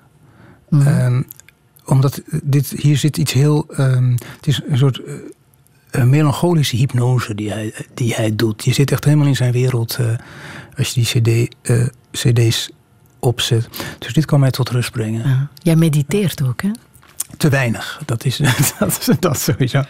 Um, omdat dit, hier zit iets heel. Um, het is een soort. Uh, een melancholische hypnose die hij, die hij doet. Je zit echt helemaal in zijn wereld uh, als je die CD, uh, CD's opzet. Dus dit kan mij tot rust brengen. Ja. Jij mediteert ook, hè? Te weinig, dat is, dat, is, dat sowieso.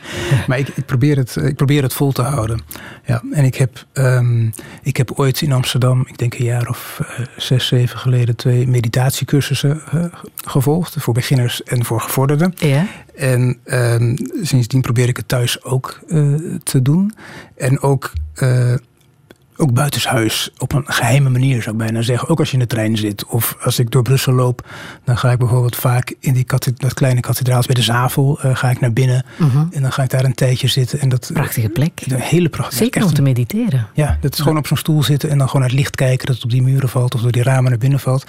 Maar ik, ik, probeer het, ik probeer het vol te houden. Ja, en ik heb, um, ik heb ooit in Amsterdam, ik denk een jaar of uh, zes, zeven geleden, twee meditatiecursussen uh, gevolgd. Voor beginners en voor gevorderden. Ja. En um, sindsdien probeer ik het thuis ook uh, te doen. En ook ook buitenshuis op een geheime manier zou ik bijna zeggen. Ook als je in de trein zit of als ik door Brussel loop, dan ga ik bijvoorbeeld vaak in die dat kleine kathedraal bij de Zavel uh, ga ik naar binnen mhm. en dan ga ik daar een tijdje zitten. En dat, prachtige plek. Een hele prachtige Zeker om te mediteren. Ja, dat is gewoon op zo'n stoel zitten en dan gewoon naar het licht kijken dat het op die muren valt of door die ramen naar binnen valt.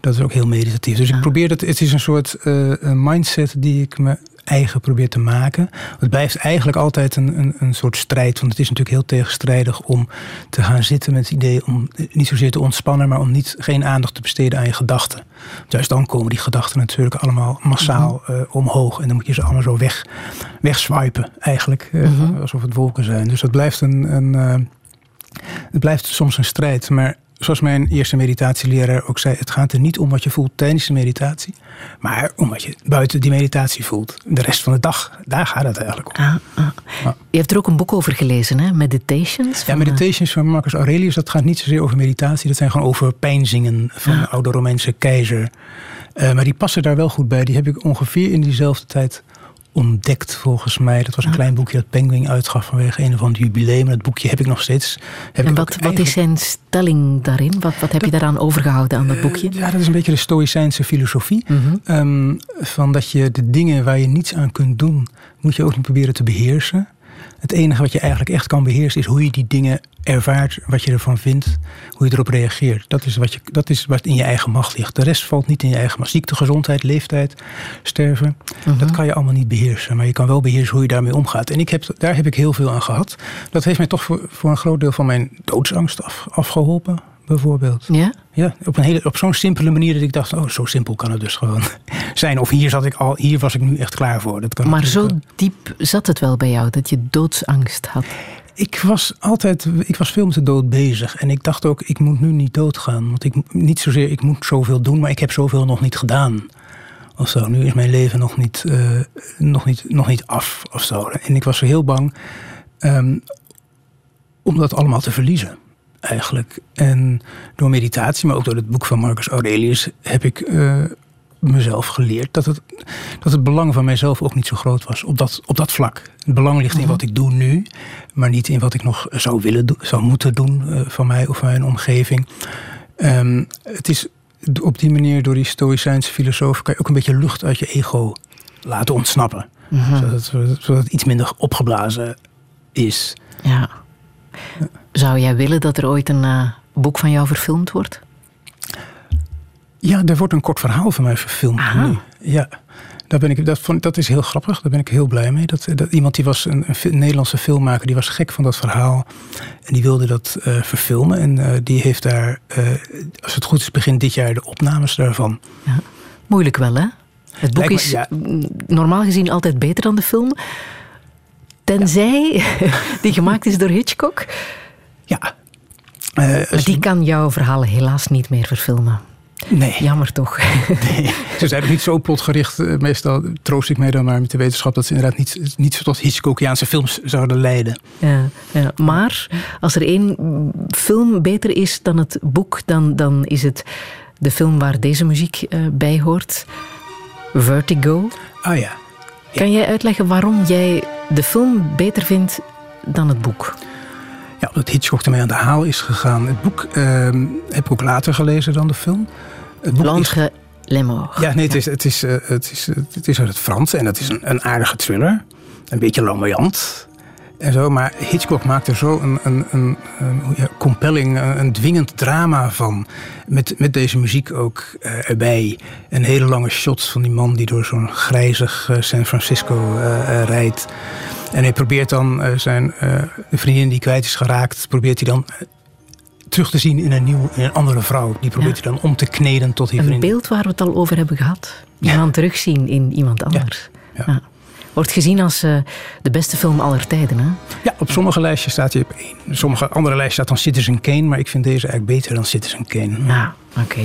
Dat is ook heel meditatief. Dus ik probeer dat, het is een soort uh, mindset die ik me eigen probeert te maken. Het blijft eigenlijk altijd een, een, een soort strijd. Want het is natuurlijk heel tegenstrijdig om te gaan zitten met het idee om niet zozeer te ontspannen, maar om niet, geen aandacht te besteden aan je gedachten. Juist dan komen die gedachten natuurlijk allemaal massaal uh, omhoog. En dan moet je ze allemaal zo weg, wegswipen, eigenlijk. Uh, Alsof het wolken zijn. Dus dat blijft een. een uh, het blijft soms een strijd. Maar zoals mijn eerste meditatieleraar ook zei, het gaat er niet om wat je voelt tijdens de meditatie, maar om wat je buiten die meditatie voelt. De rest van de dag, daar gaat het eigenlijk om. Ah, ah. Je hebt er ook een boek over gelezen, hè? Meditations? Ja, Meditations van Marcus Aurelius, dat gaat niet zozeer over meditatie, dat zijn gewoon over pijnzingen van de oude Romeinse keizer. Uh, maar die passen daar wel goed bij. Die heb ik ongeveer in diezelfde tijd ontdekt, volgens mij. Dat was een klein boekje dat Penguin uitgaf vanwege een van de jubileum. Dat boekje heb ik nog steeds. Heb en wat, wat is zijn stelling daarin? Wat, wat heb je daaraan overgehouden aan dat boekje? ja, dat is een beetje de Stoïcijnse filosofie. Mhm. Ehm, van dat je de dingen waar je niets aan kunt doen, moet je ook niet proberen te beheersen. Het enige wat je eigenlijk echt kan beheersen is hoe je die dingen ervaart, wat je ervan vindt, hoe je erop reageert. Dat is wat, je, dat is wat in je eigen macht ligt. De rest valt niet in je eigen macht. Ziekte, gezondheid, leeftijd, sterven, mhm. dat kan je allemaal niet beheersen. Maar je kan wel beheersen hoe je daarmee omgaat. En ik heb, daar heb ik heel veel aan gehad. Dat heeft mij toch voor, voor een groot deel van mijn doodsangst af, afgeholpen bijvoorbeeld. Ja? Ja, op, een hele, op zo'n simpele manier dat ik dacht, oh, zo simpel kan het dus gewoon zijn. Of hier, zat ik al, hier was ik nu echt klaar voor. Dat kan maar zo diep zat het wel bij jou, dat je doodsangst had? Ik was altijd, ik was veel met de dood bezig. En ik dacht ook, ik moet nu niet doodgaan. Want ik, niet zozeer, ik moet zoveel doen, maar ik heb zoveel nog niet gedaan. Of zo. Nu is mijn leven nog niet, uh, nog niet, nog niet af. Of zo. En ik was heel bang um, om dat allemaal te verliezen eigenlijk. En door meditatie, maar ook door het boek van Marcus Aurelius, heb ik uh, mezelf geleerd dat het, dat het belang van mijzelf ook niet zo groot was op dat, op dat vlak. Het belang ligt in mhm. wat ik doe nu, maar niet in wat ik nog zou willen doen, zou moeten doen uh, van mij of van mijn omgeving. Um, het is op die manier, door die Stoïcijnse filosoof, kan je ook een beetje lucht uit je ego laten ontsnappen. Mhm. zodat, zodat het iets minder opgeblazen is. Ja. Zou jij willen dat er ooit een uh, boek van jou verfilmd wordt? Ja, er wordt een kort verhaal van mij verfilmd nu. Ja, daar ben ik, dat, vond, dat is heel grappig. Daar ben ik heel blij mee. Dat, dat iemand die was een, een, Nederlandse filmmaker, die was gek van dat verhaal. En die wilde dat uh, verfilmen. En uh, die heeft daar, uh, als het goed is, begin dit jaar de opnames daarvan. Ja. Moeilijk wel, hè? Het boek is ja. normaal gezien altijd beter dan de film. Tenzij die gemaakt is door Hitchcock. Ja, Eh, Maar die kan jouw verhalen helaas niet meer verfilmen. nee, Jammer toch? nee, ze zijn ook niet zo plotgericht. Eh, Meestal troost ik mij dan maar met de wetenschap dat ze inderdaad niet, niet zo tot Hitchcockiaanse films zouden leiden. Ja, ja. Maar als er één film beter is dan het boek, dan, dan is het de film waar deze muziek eh, bij hoort. Vertigo. Ah ja. Kan jij uitleggen waarom jij de film beter vindt dan het boek? Ja, omdat Hitchcock ermee aan de haal is gegaan. Het boek ehm, heb ik ook later gelezen dan de film. Het boek is- Blanche Lemort. Ja, nee, het is, het, is, eh, het, is, eh, het is uit het Frans en het is een, een aardige thriller. Een beetje lamoyant en zo. Maar Hitchcock maakt er zo een, een, een, een ja, compelling, een, een dwingend drama van. Met, met deze muziek ook eh, erbij. Een hele lange shots van die man die door zo'n grijzig eh, San Francisco eh, eh, rijdt. En hij probeert dan eh, zijn eh, de vriendin die kwijt is geraakt, probeert hij dan eh, terug te zien in een, nieuw, in een andere vrouw. Die probeert Ja. hij dan om te kneden tot die Een vriendin. beeld waar we het al over hebben gehad. Iemand terugzien in iemand anders. ja. Wordt gezien als eh, de beste film aller tijden. Hè? Ja, op sommige lijstjes staat hij op één. Sommige andere lijstjes staat dan Citizen Kane, maar ik vind deze eigenlijk beter dan Citizen Kane. Ja, oké.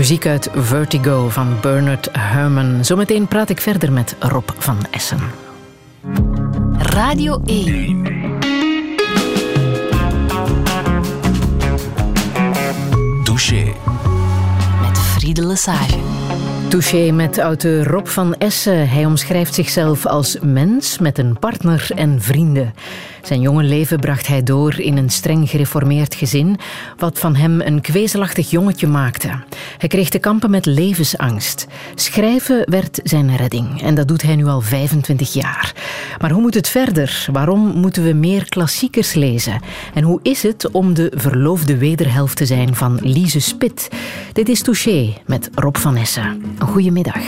Muziek uit Vertigo van Bernard Herrmann. Zometeen praat ik verder met Rob van Essen. Radio 1. Touché. Met Friede Lesage. Touché met auteur Rob van Essen. Hij omschrijft zichzelf als mens met een partner en vrienden. Zijn jonge leven bracht hij door in een streng gereformeerd gezin, wat van hem een kwezelachtig jongetje maakte. Hij kreeg te kampen met levensangst. Schrijven werd zijn redding en dat doet hij nu al 25 jaar. Maar hoe moet het verder? Waarom moeten we meer klassiekers lezen? En hoe is het om de verloofde wederhelft te zijn van Lise Spit? Dit is Touché met Rob van Essen. Goedemiddag.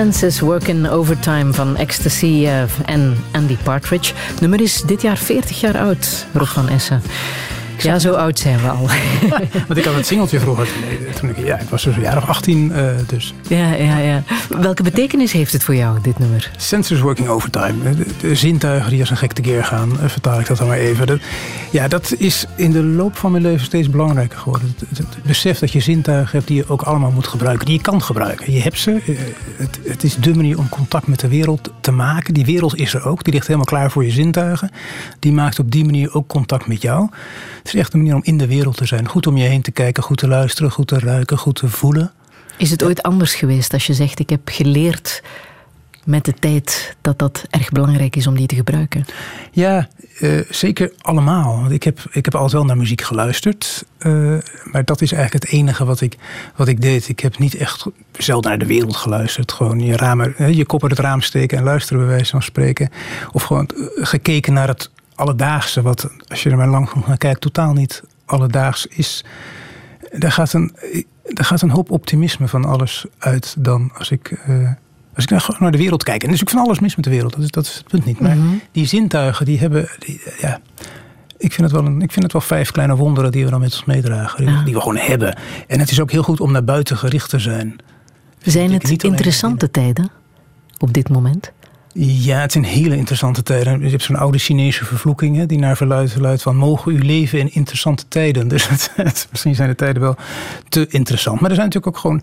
Senses Working Overtime van Ecstasy eh, en Andy Partridge. Nummer is dit jaar 40 jaar oud, Rob van Essen. Ja, zo oud zijn we al. Want ik had het singeltje vroeger. Toen ik, ja, ik was dus een jaar of 18, eh, dus. Ja, ja, ja. Welke betekenis heeft het voor jou, dit nummer? Senses working overtime. De, de zintuigen die als een gek tekeer gaan, eh, vertaal ik dat dan maar even. Dat, ja, dat is in de loop van mijn leven steeds belangrijker geworden. Het, het, het besef dat je zintuigen hebt die je ook allemaal moet gebruiken, die je kan gebruiken. Je hebt ze. Eh, Het, het is de manier om contact met de wereld te maken. Die wereld is er ook. Die ligt helemaal klaar voor je zintuigen. Die maakt op die manier ook contact met jou. Is echt een manier om in de wereld te zijn. Goed om je heen te kijken, goed te luisteren, goed te ruiken, goed te voelen. Is het ooit anders geweest als je zegt: Ik heb geleerd met de tijd dat dat erg belangrijk is om die te gebruiken? Ja, eh, zeker allemaal. Want ik heb, ik heb altijd wel naar muziek geluisterd. eh, maar dat is eigenlijk het enige wat ik, wat ik deed. Ik heb niet echt zelden naar de wereld geluisterd. Gewoon je, ramen, hè, je kop uit het raam steken en luisteren, bij wijze van spreken. Of gewoon eh, gekeken naar het alledaagse. Wat, als je er maar lang genoeg naar kijkt, totaal niet alledaags is. Daar gaat een, daar gaat een hoop optimisme van alles uit dan als ik. eh, als ik naar, gewoon naar de wereld kijk. En er is ook van alles mis met de wereld. Dat is, dat is het punt niet. Maar die zintuigen, die hebben. Die, ja, ik vind, het wel een, ik vind het wel vijf kleine wonderen die we dan met ons meedragen. Die, Ja. die we gewoon hebben. En het is ook heel goed om naar buiten gericht te zijn. Zijn het interessante tijden op dit moment? Ja, het zijn hele interessante tijden. Je hebt zo'n oude Chinese vervloeking hè, die naar verluidt luidt van mogen u leven in interessante tijden. Dus het, misschien zijn de tijden wel te interessant. Maar er zijn natuurlijk ook gewoon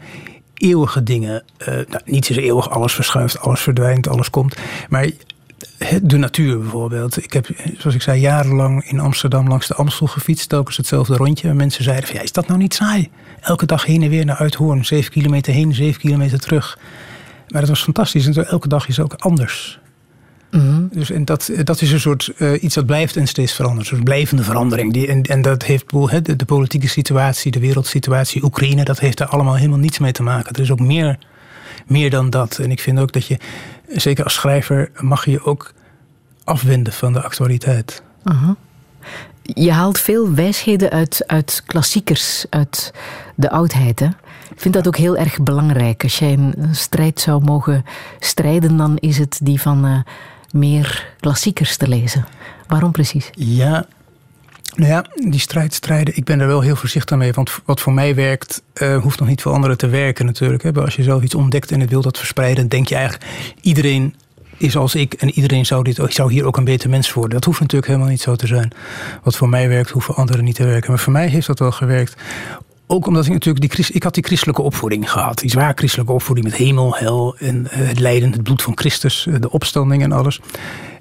eeuwige dingen. Eh, nou, niets is eeuwig, alles verschuift, alles verdwijnt, alles komt. Maar de natuur bijvoorbeeld. Ik heb, zoals ik zei, jarenlang in Amsterdam langs de Amstel gefietst. Telkens hetzelfde rondje. En mensen zeiden van, ja, is dat nou niet saai? Elke dag heen en weer naar Uithoorn. Zeven kilometer heen, zeven kilometer terug. Maar dat was fantastisch. En elke dag is ook anders. Dus en dat, dat is een soort eh, iets dat blijft en steeds verandert. Een soort blijvende verandering. Die, en, en dat heeft de, de politieke situatie, de wereldsituatie, Oekraïne, dat heeft daar allemaal helemaal niets mee te maken. Er is ook meer, meer dan dat. En ik vind ook dat je, zeker als schrijver, mag je ook afwenden van de actualiteit. Je haalt veel wijsheden uit, uit klassiekers, uit de oudheid. Hè? Ik vind dat ook heel erg belangrijk. Als jij een strijd zou mogen strijden, dan is het die van eh, meer klassiekers te lezen. Waarom precies? Ja, nou ja, die strijd strijden, ik ben er wel heel voorzichtig mee. Want wat voor mij werkt, eh, hoeft nog niet voor anderen te werken natuurlijk. Hè. Als je zelf iets ontdekt en het wil dat verspreiden, denk je eigenlijk, iedereen is als ik en iedereen zou, dit, zou hier ook een beter mens worden. Dat hoeft natuurlijk helemaal niet zo te zijn. Wat voor mij werkt, hoeft voor anderen niet te werken. Maar voor mij heeft dat wel gewerkt. Ook omdat ik natuurlijk die, ik had die christelijke opvoeding gehad. Die zwaar christelijke opvoeding met hemel, hel en eh, het lijden, het bloed van Christus, eh, de opstanding en alles.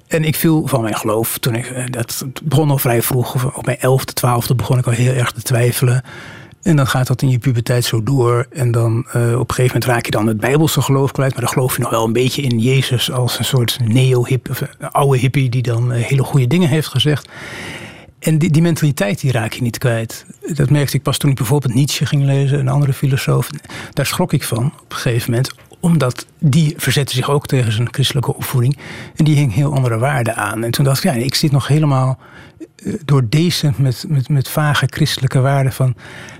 En ik viel van mijn geloof toen ik, eh, dat begon al vrij vroeg, op mijn elfde, twaalfde begon ik al heel erg te twijfelen. En dan gaat dat in je puberteit zo door. En dan op een gegeven moment raak je dan het bijbelse geloof kwijt. Maar dan geloof je nog wel een beetje in Jezus als een soort neo-hip, oude hippie die dan hele goede dingen heeft gezegd. En die, mentaliteit die raak je niet kwijt. Dat merkte ik pas toen ik bijvoorbeeld Nietzsche ging lezen, een andere filosoof. Daar schrok ik van op een gegeven moment. Omdat die verzette zich ook tegen zijn christelijke opvoeding. En die hing heel andere waarden aan. En toen dacht ik, ja, ik zit nog helemaal eh, door deze met, met, met vage christelijke waarden van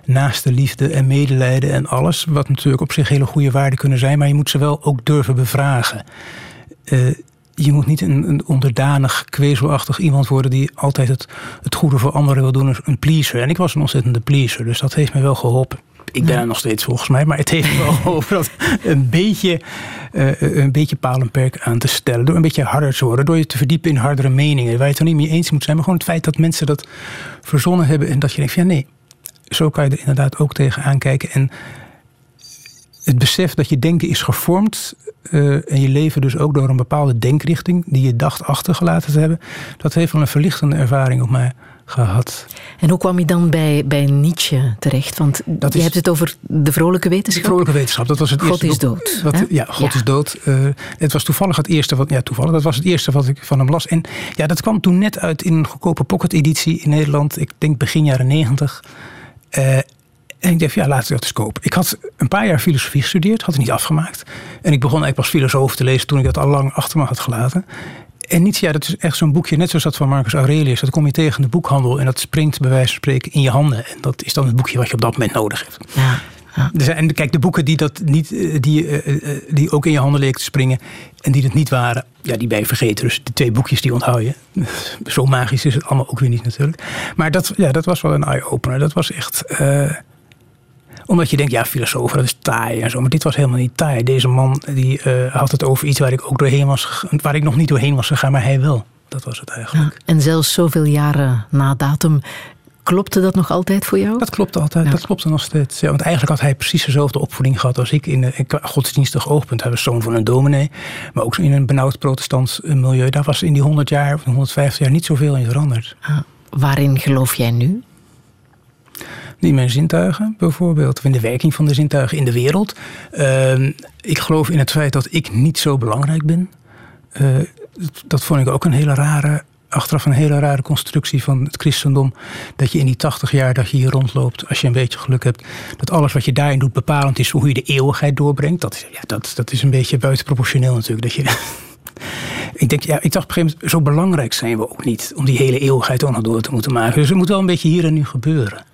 naaste liefde en medelijden en alles. Wat natuurlijk op zich hele goede waarden kunnen zijn. Maar je moet ze wel ook durven bevragen. Eh, je moet niet een, een onderdanig, kwezelachtig iemand worden die altijd het, het goede voor anderen wil doen, een pleaser. En ik was een ontzettende pleaser, dus dat heeft me wel geholpen. Ik ben er nog steeds volgens mij, maar het heeft me wel geholpen dat een beetje, eh, een beetje paal en perk aan te stellen. Door een beetje harder te worden, door je te verdiepen in hardere meningen. Waar je het er niet mee eens moet zijn, maar gewoon het feit dat mensen dat verzonnen hebben en dat je denkt: ja, nee, zo kan je er inderdaad ook tegen aankijken. En het besef dat je denken is gevormd eh, en je leven dus ook door een bepaalde denkrichting die je dacht achtergelaten te hebben, dat heeft wel een verlichtende ervaring op mij gehad. En hoe kwam je dan bij, bij Nietzsche terecht? Want Dat je is- hebt het over de vrolijke wetenschap. Vrolijke wetenschap, dat was het God eerste. is boek dood, Wat, ja, God Ja. is dood. Het was toevallig het eerste wat, ja, toevallig, dat was het eerste wat ik van hem las. En ja, dat kwam toen net uit in een goedkope pocket-editie in Nederland. Ik denk begin jaren negentig. Eh, en ik dacht, ja, laten we dat eens kopen. Ik had een paar jaar filosofie gestudeerd, had het niet afgemaakt. En ik begon eigenlijk pas filosoof te lezen toen ik dat al lang achter me had gelaten. En Nietzsche, ja, dat is echt zo'n boekje, net zoals dat van Marcus Aurelius. Dat kom je tegen in de boekhandel en dat springt bij wijze van spreken in je handen. En dat is dan het boekje wat je op dat moment nodig hebt. Ja. Er zijn, en kijk, de boeken die, dat niet, eh, die, eh, eh, die ook in je handen leken te springen en die het niet waren, ja, die ben je vergeten. Dus de twee boekjes die onthoud je. Zo magisch is het allemaal ook weer niet natuurlijk. Maar dat, ja, dat was wel een eye-opener. Dat was echt... omdat je denkt, ja, filosofen, dat is taai en zo. Maar dit was helemaal niet taai. Deze man die, eh, had het over iets waar ik ook doorheen was waar ik nog niet doorheen was gegaan, maar hij wel. Dat was het eigenlijk. Ja. En zelfs zoveel jaren na datum, klopte dat nog altijd voor jou? Dat klopt altijd, Ja. dat klopt nog steeds. Ja, want eigenlijk had hij precies dezelfde opvoeding gehad als ik. In, een- godsdienstig oogpunt. Hij was zoon van een dominee. Maar ook in een benauwd protestants eh, milieu. Daar was in die 100 jaar, of 150 jaar niet zoveel in veranderd. Ah, waarin geloof jij nu? In mijn zintuigen bijvoorbeeld. Of in de werking van de zintuigen in de wereld. Ehm, ik geloof in het feit dat ik niet zo belangrijk ben. Eh, dat- vond ik ook een hele rare, achteraf een hele rare constructie van het christendom. Dat je in die 80 jaar dat je hier rondloopt, als je een beetje geluk hebt, dat alles wat je daarin doet bepalend is voor hoe je de eeuwigheid doorbrengt. Dat, ja, dat, dat is een beetje buitenproportioneel natuurlijk. Dat je, ik, denk, ja, ik dacht op een gegeven moment, zo belangrijk zijn we ook niet om die hele eeuwigheid ook nog door te moeten maken. Dus het moet wel een beetje hier en nu gebeuren.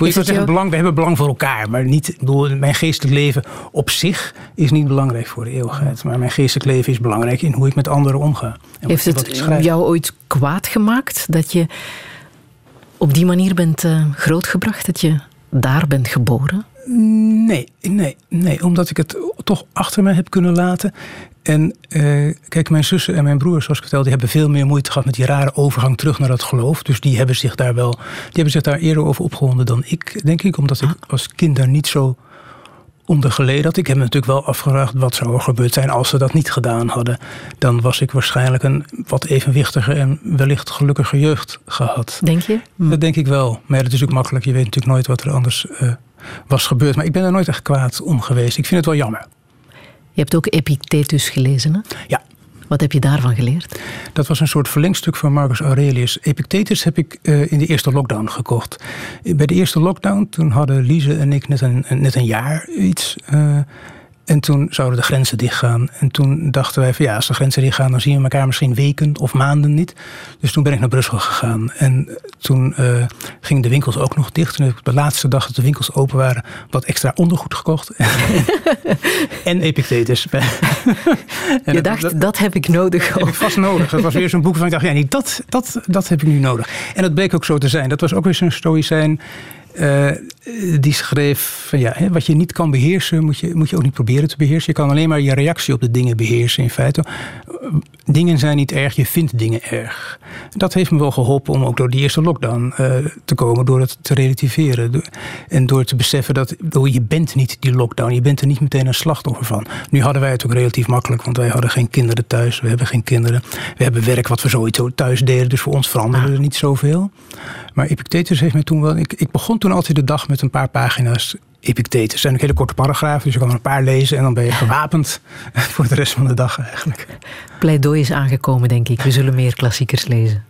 Is ik zeggen, belang, we hebben belang voor elkaar, maar niet, bedoel, mijn geestelijk leven op zich is niet belangrijk voor de eeuwigheid. Maar mijn geestelijk leven is belangrijk in hoe ik met anderen omga. En Heeft wat het jou ooit kwaad gemaakt dat je op die manier bent eh, grootgebracht, dat je daar bent geboren? Nee, nee, nee, omdat ik het toch achter me heb kunnen laten. En eh, kijk, mijn zussen en mijn broers, zoals ik vertelde, die hebben veel meer moeite gehad met die rare overgang terug naar dat geloof. Dus die hebben zich daar wel, die hebben zich daar eerder over opgewonden dan ik, denk ik, omdat ik als kind daar niet zo onder geleden had. Ik heb me natuurlijk wel afgevraagd wat zou er gebeurd zijn als ze dat niet gedaan hadden. Dan was ik waarschijnlijk een wat evenwichtiger en wellicht gelukkiger jeugd gehad. Denk je? Dat denk ik wel. Maar ja, dat is ook makkelijk. Je weet natuurlijk nooit wat er anders eh, was gebeurd. Maar ik ben er nooit echt kwaad om geweest. Ik vind het wel jammer. Je hebt ook Epictetus gelezen, hè? Ja, Wat heb je daarvan geleerd? dat was een soort verlengstuk van Marcus Aurelius. Epictetus heb ik eh, in de eerste lockdown gekocht. Bij de eerste lockdown, toen hadden Lise en ik net een, net een jaar iets. eh, en toen zouden de grenzen dichtgaan. En toen dachten wij van ja, als de grenzen dichtgaan... dan zien we elkaar misschien weken of maanden niet. Dus toen ben ik naar Brussel gegaan. En toen eh, gingen de winkels ook nog dicht. Heb ik op de laatste dag dat de winkels open waren... wat extra ondergoed gekocht. en Epictetus. En Je dat- dacht, dat- dat heb ik nodig. heb ik vast nodig. Dat was weer zo'n boek waarvan ik dacht, ja, nee, dat, dat, dat heb ik nu nodig. En dat bleek ook zo te zijn. Dat was ook weer zo'n stoïcijn eh, die schreef van ja, hè, wat je niet kan beheersen, moet je, moet je ook niet proberen te beheersen. Je kan alleen maar je reactie op de dingen beheersen in feite. Eh, Dingen zijn niet erg, je vindt dingen erg. Dat heeft me wel geholpen om ook door die eerste lockdown eh, te komen, door het te relativeren. En door te beseffen dat bedoel, je bent niet die lockdown, je bent er niet meteen een slachtoffer van. Nu hadden wij het ook relatief makkelijk, want wij hadden geen kinderen thuis, we hebben geen kinderen. We hebben werk wat we sowieso thuis deden, dus voor ons veranderde er niet zoveel. Maar Epictetus heeft me toen wel. Ik, ik begon toen altijd de dag met een paar pagina's Epictetus. Zijn ook hele korte paragrafen, dus je kan er een paar lezen en dan ben je gewapend voor de rest van de dag eigenlijk. Pleidooi is aangekomen, denk ik. We zullen meer klassiekers lezen.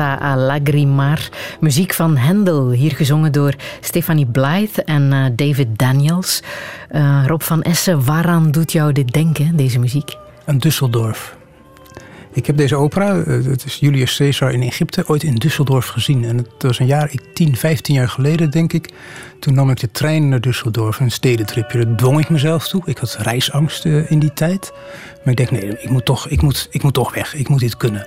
A Lagrimar. Muziek van Handel, hier gezongen door Stephanie Blythe en eh, David Daniels. Eh, Rob van Essen, waaraan doet jou dit denken, deze muziek? Aan Düsseldorf. Ik heb deze opera, eh, het is Julius Caesar in Egypte, ooit in Düsseldorf gezien. En het was een jaar, ik, 10, 15 jaar geleden denk ik. Toen nam ik de trein naar Düsseldorf, een stedentripje. Dat dwong ik mezelf toe. Ik had reisangst in die tijd. Maar ik dacht, nee, ik moet, toch, ik, moet, ik moet toch weg. Ik moet dit kunnen.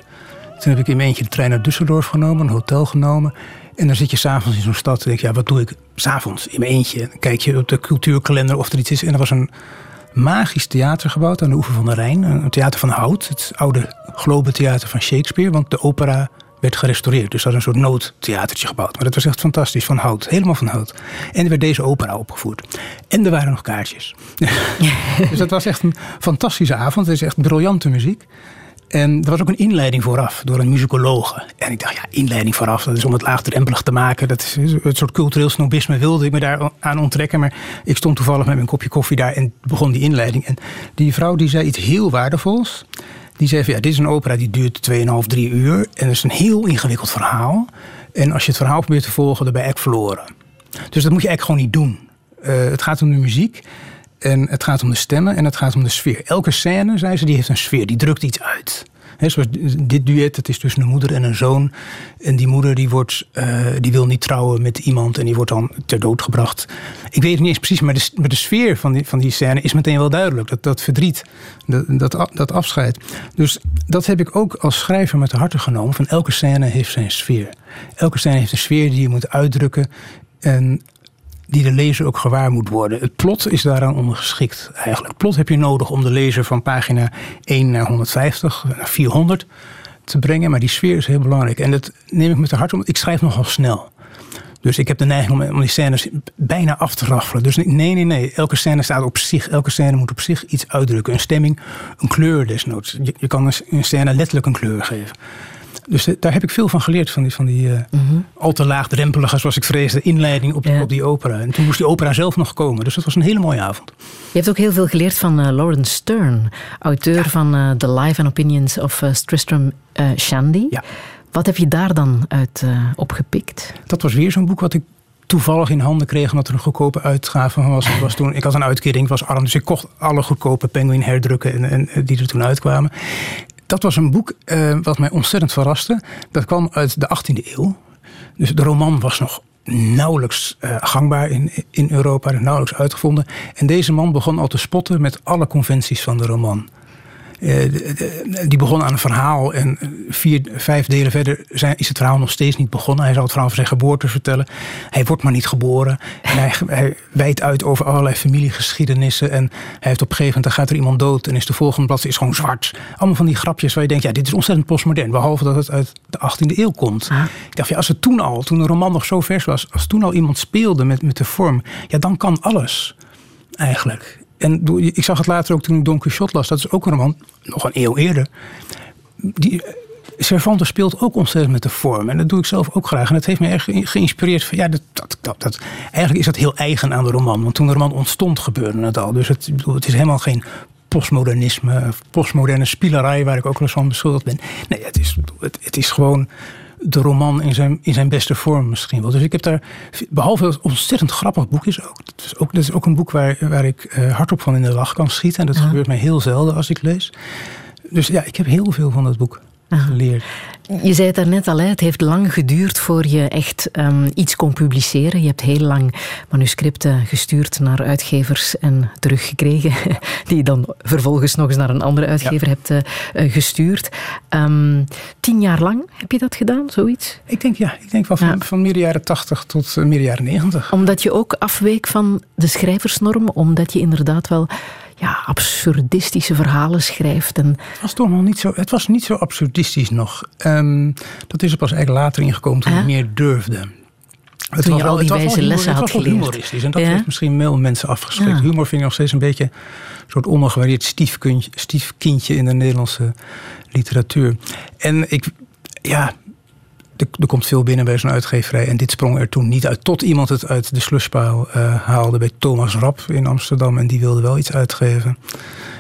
Toen heb ik in eentje de trein naar Düsseldorf genomen, een hotel genomen. En dan zit je s'avonds in zo'n stad en denk je, ja, wat doe ik s'avonds in eentje? Dan kijk je op de cultuurkalender of er iets is. En er was een magisch theater gebouwd aan de oever van de Rijn. Een theater van hout, het oude Globe-theater van Shakespeare. Want de opera werd gerestaureerd. Dus dat was een soort noodtheatertje gebouwd. Maar dat was echt fantastisch, van hout. Helemaal van hout. En er werd deze opera opgevoerd. En er waren nog kaartjes. dus dat was echt een fantastische avond. Het is echt briljante muziek. En er was ook een inleiding vooraf door een muzikologe. En ik dacht, ja, inleiding vooraf, dat is om het laagdrempelig te maken. Dat is het soort cultureel snobisme wilde ik me daar aan onttrekken. Maar ik stond toevallig met mijn kopje koffie daar en begon die inleiding. En die vrouw die zei iets heel waardevols. Die zei van, ja, dit is een opera die duurt 2,5, 3 uur. En het is een heel ingewikkeld verhaal. En als je het verhaal probeert te volgen, dan ben je echt verloren. Dus dat moet je eigenlijk gewoon niet doen. Eh, het gaat om de muziek. En het gaat om de stemmen en het gaat om de sfeer. Elke scène, zei ze, die heeft een sfeer. Die drukt iets uit. He, zoals dit duet, het is tussen een moeder en een zoon. En die moeder die, wordt, uh, die wil niet trouwen met iemand en die wordt dan ter dood gebracht. Ik weet het niet eens precies, maar de, de sfeer van die, van die scène is meteen wel duidelijk. Dat, dat verdriet, dat, dat, dat afscheid. Dus dat heb ik ook als schrijver met de harte genomen. Van elke scène heeft zijn sfeer. Elke scène heeft een sfeer die je moet uitdrukken. En die de lezer ook gewaar moet worden. Het plot is daaraan ondergeschikt eigenlijk. Plot heb je nodig om de lezer van pagina 1 naar 150, naar 400 te brengen. Maar die sfeer is heel belangrijk. En dat neem ik met de hart om. Ik schrijf nogal snel. Dus ik heb de neiging om, die scènes bijna af te raffelen. Dus nee, nee, nee. Elke scène staat op zich. Elke scène moet op zich iets uitdrukken. Een stemming, een kleur desnoods. Je kan een scène letterlijk een kleur geven. Dus daar heb ik veel van geleerd, van die, van die uh, al te laagdrempelige, zoals ik vreesde, inleiding op, Ja. op die opera. En toen moest die opera zelf nog komen. Dus dat was een hele mooie avond. Je hebt ook heel veel geleerd van eh, Lawrence Stern, auteur van eh, The Life and Opinions of eh, Tristram eh, Shandy. Ja. Wat heb je daar dan uit eh, opgepikt? Dat was weer zo'n boek wat ik toevallig in handen kreeg, omdat er een goedkope uitgave van was. Ik, was toen, ik had een uitkering, ik was arm, dus ik kocht alle goedkope Penguin herdrukken en, en, eh, die er toen uitkwamen. Dat was een boek eh, wat mij ontzettend verraste. Dat kwam uit de 18e eeuw. Dus de roman was nog nauwelijks eh, gangbaar in, in Europa, nauwelijks uitgevonden. En deze man begon al te spotten met alle conventies van de roman. Eh, die begon aan een verhaal en vier, vijf delen verder zijn, is het verhaal nog steeds niet begonnen. Hij zal het verhaal van zijn geboorte vertellen. Hij wordt maar niet geboren. En hij, hij wijdt uit over allerlei familiegeschiedenissen. En hij heeft op een gegeven moment, dan gaat er iemand dood en is de volgende bladzijde is gewoon zwart. Allemaal van die grapjes waar je denkt, ja, dit is ontzettend postmodern. Behalve dat het uit de 18e eeuw komt. Ah. Ik dacht, ja, als het toen al, toen de roman nog zo vers was, als toen al iemand speelde met, met de vorm, ja, dan kan alles eigenlijk. En ik zag het later ook toen ik Don Quixote las. Dat is ook een roman, nog een eeuw eerder. Die, eh, Cervantes speelt ook ontzettend met de vorm. En dat doe ik zelf ook graag. En dat heeft me ge- geïnspireerd. Ja, dat, dat, dat, eigenlijk is dat heel eigen aan de roman. Want toen de roman ontstond gebeurde het al. Dus het, het is helemaal geen postmodernisme, postmoderne spielerij... waar ik ook wel eens van beschuldigd ben. Nee, het is, het is gewoon de roman in zijn, in zijn beste vorm misschien wel. Dus ik heb daar, behalve dat het een ontzettend grappig boek is ook. Dat is ook, dat is ook een boek waar, waar ik eh, hardop van in de lach kan schieten. En dat gebeurt mij heel zelden als ik lees. Dus ja, ik heb heel veel van dat boek geleerd. Je zei het daarnet al, het heeft lang geduurd voor je echt ehm, iets kon publiceren. Je hebt heel lang manuscripten gestuurd naar uitgevers en teruggekregen, die je dan vervolgens nog eens naar een andere uitgever hebt eh, eh, gestuurd. Ehm, tien jaar lang heb je dat gedaan, zoiets? Ik denk ja, ik denk van, Ja. van midden jaren 80 tot uh, midden jaren 90. Omdat je ook afweek van de schrijversnorm, omdat je inderdaad wel ja, absurdistische verhalen schrijft. En Het was toch nog niet zo, het was niet zo absurdistisch nog. Ehm, dat is er pas eigenlijk later ingekomen toen Huh? ik meer durfde. Het Toen je al die wel wijze humor- lessen had geleerd. humoristisch. En dat Ja? heeft misschien wel mensen afgeschrikt. Ja. Humor vind ik nog steeds een beetje een soort ongevarieerd stiefkindje, stiefkindje in de Nederlandse literatuur. En ik, ja, er, komt veel binnen bij zo'n uitgeverij. En dit sprong er toen niet uit. Tot iemand het uit de slushpaal eh, haalde bij Thomas Rap in Amsterdam. En die wilde wel iets uitgeven.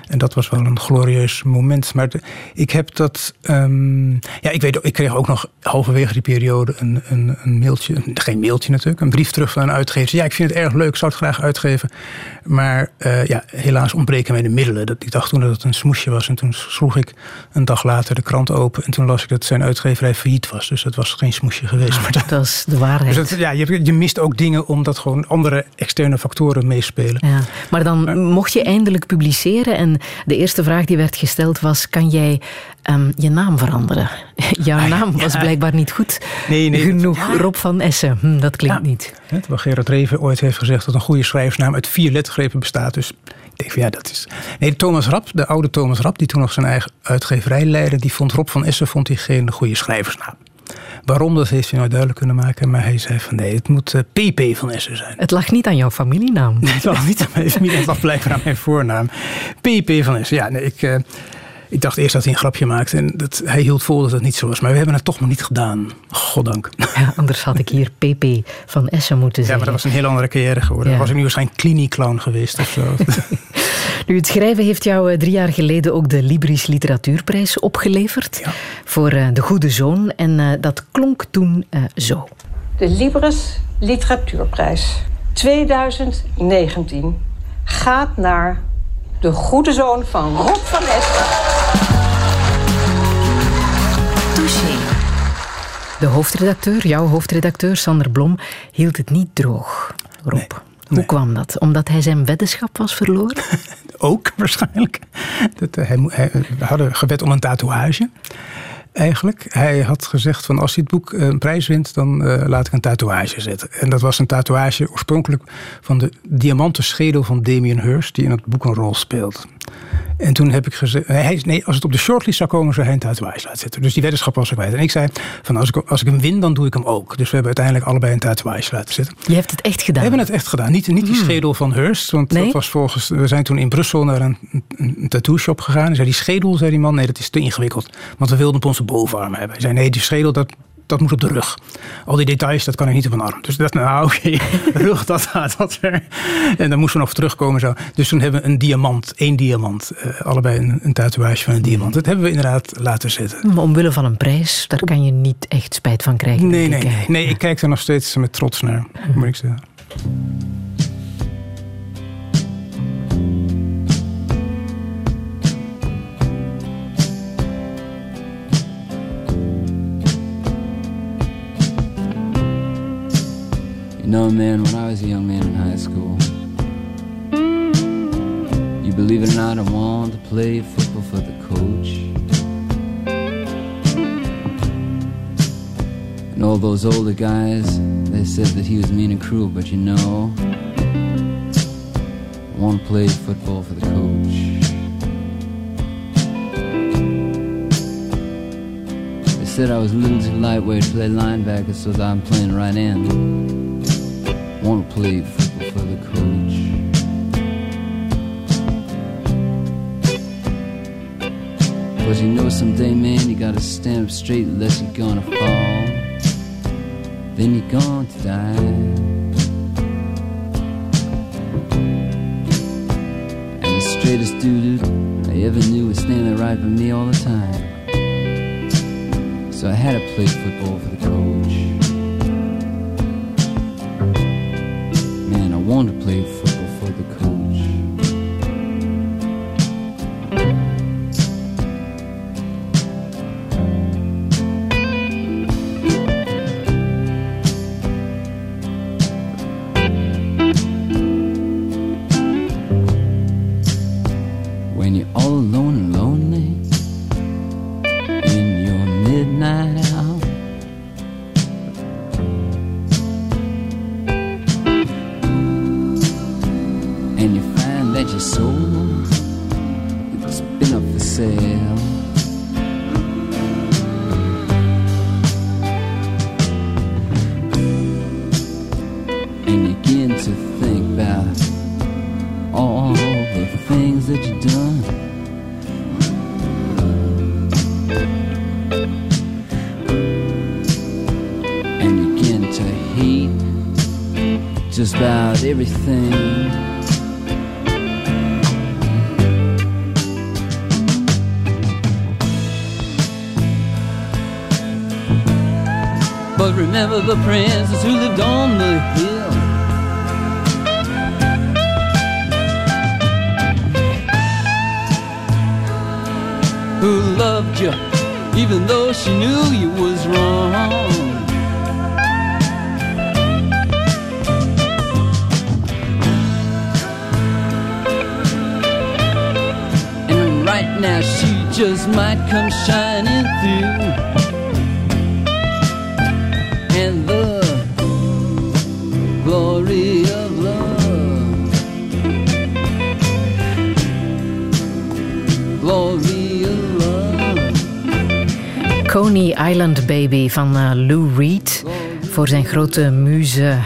En dat was wel een glorieus moment. Maar ik heb dat. ehm, ja, ik weet, ik kreeg ook nog halverwege die periode een, een, een mailtje. een- Geen mailtje natuurlijk, een brief terug van een uitgever. Ja, ik vind het erg leuk, ik zou het graag uitgeven. Maar eh, ja, helaas ontbreken mij de middelen. Dat, ik dacht toen dat het een smoesje was. En toen sloeg ik een dag later de krant open. En toen las ik dat zijn uitgeverij failliet was. Dus dat was geen smoesje geweest. Maar dat, Dat is de waarheid. dus dat, ja, je, je mist ook dingen omdat gewoon andere externe factoren meespelen. Ja, maar dan mocht je eindelijk publiceren en de eerste vraag die werd gesteld was, kan jij ehm, je naam veranderen? Jouw naam was blijkbaar niet goed Nee, nee, genoeg. Rob van Essen, hm, dat klinkt Ja. niet. Hè, Terwijl Gerard Reven ooit heeft gezegd dat een goede schrijversnaam uit vier lettergrepen bestaat. Dus ik denk van ja, dat is... Nee, Thomas Rap, de oude Thomas Rap, die toen nog zijn eigen uitgeverij leidde, die vond Rob van Essen vond hij geen goede schrijversnaam. Waarom, dat heeft hij nou duidelijk kunnen maken. Maar hij zei van nee, het moet eh, PP van Essen zijn. Het lag niet aan jouw familienaam. Het lag niet aan mijn familie, het lag blijkbaar aan mijn voornaam. PP van Essen. Ja, nee, ik, eh, ik dacht eerst dat hij een grapje maakte. En dat, hij hield vol dat het niet zo was. Maar we hebben het toch nog niet gedaan. Goddank. Ja, anders had ik hier PP van Essen moeten Ja, zeggen. maar dat was een heel andere carrière geworden. Ja. Was ik nu waarschijnlijk klinieclown geweest of zo. Nu, het schrijven heeft jou eh, drie jaar geleden ook de Libris Literatuurprijs opgeleverd Ja. voor eh, De Goede Zoon. En eh, dat klonk toen eh, zo. De Libris Literatuurprijs 2019 gaat naar de goede zoon van Rob van Essen. Touché. De hoofdredacteur, jouw hoofdredacteur Sander Blom, hield het niet droog. Rob, hoe nee. kwam dat? Omdat hij zijn weddenschap was verloren? ook waarschijnlijk. Dat, eh, hij, hij- we hadden gewet om een tatoeage. Eigenlijk. Hij had gezegd van als hij het boek eh, een prijs wint, dan eh, laat ik een tatoeage zetten. En dat was een tatoeage oorspronkelijk van de diamanten schedel van Damien Hirst, die in het boek een rol speelt. En toen heb ik gezegd, nee, hij, nee, als het op de shortlist zou komen, zou hij een tatoeage laten zetten. Dus die weddenschap was ik kwijt. En ik zei, van als ik, als ik hem win, dan doe ik hem ook. Dus we hebben uiteindelijk allebei een tatoeage laten zetten. Je hebt het echt gedaan. We hebben het echt gedaan. Niet, niet die schedel van Hearst. Want Nee? dat was volgens. We zijn toen in Brussel naar een, een, een tattoo shop gegaan. En zei die schedel, zei die man, nee, dat is te ingewikkeld. Want we wilden op onze bovenarm hebben. Hij zei, nee, die schedel, dat, dat moet op de rug. Al die details, dat kan ik niet op een arm. Dus dat, nou oké, rug, dat gaat ver. En dan moesten we nog terugkomen. Zo. Dus toen hebben we een diamant, één diamant. eh, allebei een, een tatoeage van een diamant. Dat hebben we inderdaad laten zetten. Maar omwille van een prijs, daar kan je niet echt spijt van krijgen. Nee, nee, ik, nee. nee. Ik kijk er nog steeds met trots naar, moet ik zeggen. You know, man, when I was a young man in high school, you believe it or not, I wanted to play football for the coach. And all those older guys, they said that he was mean and cruel, but you know, I want to play football for the coach. They said I was a little too lightweight to play linebacker, so that I'm playing right end want to play football for the coach. Cause you know someday, man, you gotta stand up straight unless you're gonna fall. Then you're going to die. And the straightest dude I ever knew was standing right by me all the time. So I had to play football for the coach. Want to play now she just might come shining through. And the glory of love. Glory of love. Coney Island Baby van eh, Lou Reed. Voor zijn grote muze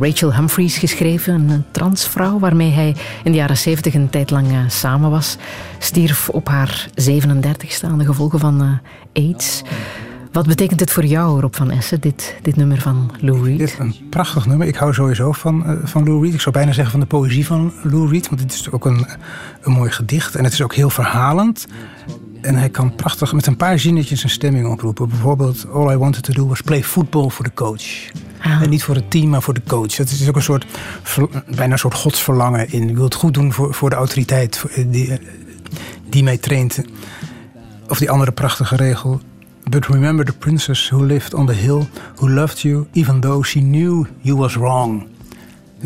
Rachel Humphreys geschreven. Een transvrouw waarmee hij in de jaren 70 een tijd lang eh, samen was. Stierf op haar 37ste aan de gevolgen van eh, AIDS. Wat betekent het voor jou, Rob van Essen, dit, dit nummer van Lou Reed? Dit is een prachtig nummer. Ik hou sowieso van, eh, van Lou Reed. Ik zou bijna zeggen van de poëzie van Lou Reed. Want dit is ook een, een mooi gedicht. En het is ook heel verhalend. En hij kan prachtig met een paar zinnetjes een stemming oproepen. Bijvoorbeeld, all I wanted to do was play football for the coach. Ah. En niet voor het team, maar voor de coach. Dat is ook een soort, bijna een soort godsverlangen in. Ik wil het goed doen voor, voor de autoriteit voor- die, eh, die mij traint. Of die andere prachtige regel. But remember the princess who lived on the hill, who loved you, even though she knew you was wrong.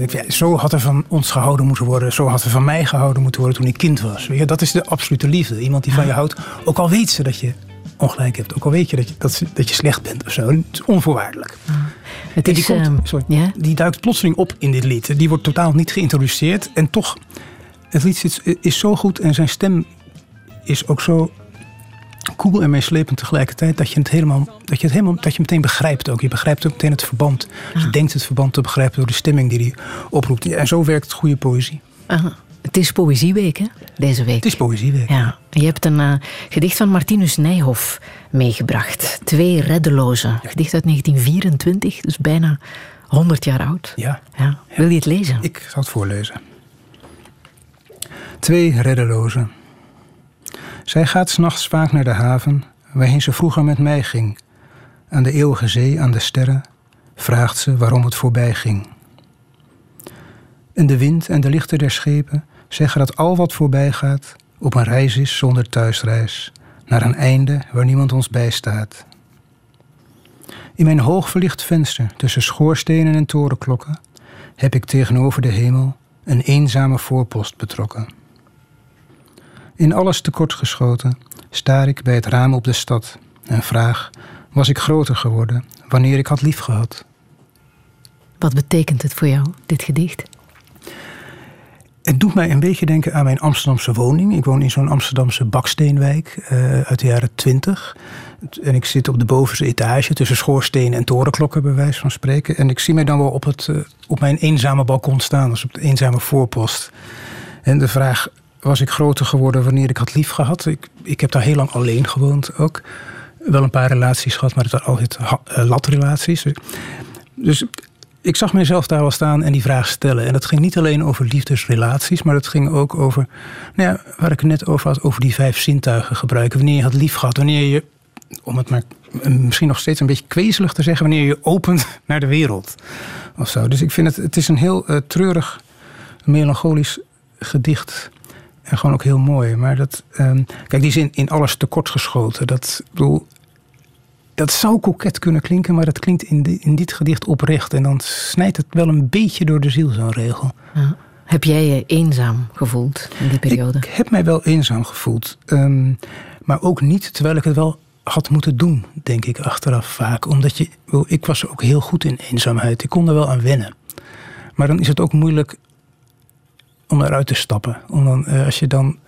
Ja, zo had er van ons gehouden moeten worden. Zo had er van mij gehouden moeten worden toen ik kind was. Je, dat is de absolute liefde. Iemand die van je houdt, ook al weet ze dat je ongelijk hebt. Ook al weet je dat je, dat, dat je slecht bent of zo. Het is onvoorwaardelijk. Het En die, is, komt, ehm, sorry, ja? die duikt plotseling op in dit lied. Die wordt totaal niet geïntroduceerd. En toch, het lied is, is zo goed en zijn stem is ook zo cool en meeslepend tegelijkertijd dat je het helemaal, dat je het helemaal, dat je meteen begrijpt ook. Je begrijpt ook meteen het verband. Ah. Je denkt het verband te begrijpen door de stemming die hij oproept. En zo werkt goede poëzie. ah, het is Poëzieweek, hè, deze week. Het is poëzieweek. Ja, je hebt een eh, gedicht van Martinus Nijhoff meegebracht. Twee reddelozen. Gedicht uit 1924, dus bijna 100 jaar oud. Ja, Ja. Wil je het lezen? ik zal het voorlezen. Twee reddelozen. Zij gaat s'nachts vaak naar de haven, waarheen ze vroeger met mij ging. Aan de eeuwige zee, aan de sterren, vraagt ze waarom het voorbij ging. En de wind en de lichten der schepen zeggen dat al wat voorbij gaat op een reis is zonder thuisreis, naar een einde waar niemand ons bijstaat. In mijn hoogverlicht venster tussen schoorstenen en torenklokken heb ik tegenover de hemel een eenzame voorpost betrokken. In alles tekortgeschoten staar ik bij het raam op de stad en vraag: was ik groter geworden wanneer ik had liefgehad? Wat betekent het voor jou, dit gedicht? Het doet mij een beetje denken aan mijn Amsterdamse woning. Ik woon in zo'n Amsterdamse baksteenwijk eh, uit de jaren twintig. En ik zit op de bovenste etage tussen schoorstenen en torenklokken, bij wijze van spreken. En ik zie mij dan wel op, het, eh, op mijn eenzame balkon staan, dus op de eenzame voorpost. En de vraag, was ik groter geworden wanneer ik had lief gehad? Ik, ik heb daar heel lang alleen gewoond ook. Wel een paar relaties gehad, maar het waren altijd eh, latrelaties. Dus ik zag mezelf daar wel staan en die vraag stellen. En dat ging niet alleen over liefdesrelaties, maar het ging ook over, nou ja, waar ik het net over had, over die vijf zintuigen gebruiken. Wanneer je had lief gehad, wanneer je, om het maar eh, misschien nog steeds een beetje kwezelig te zeggen, wanneer je opent naar de wereld. Of zo. Dus ik vind het, het is een heel eh, treurig, melancholisch gedicht. En gewoon ook heel mooi. Maar dat, ehm, kijk, die zin in alles tekortgeschoten. Dat, bedoel, dat zou koket kunnen klinken, maar dat klinkt in, in dit gedicht oprecht. En dan snijdt het wel een beetje door de ziel, zo'n regel. Ja. Heb jij je eenzaam gevoeld in die periode? Ik heb mij wel eenzaam gevoeld. Ehm, maar ook niet terwijl ik het wel had moeten doen, denk ik achteraf vaak. Omdat je, ik was ook heel goed in eenzaamheid. Ik kon er wel aan wennen. Maar dan is het ook moeilijk om eruit te stappen. Om dan, eh, als je dan,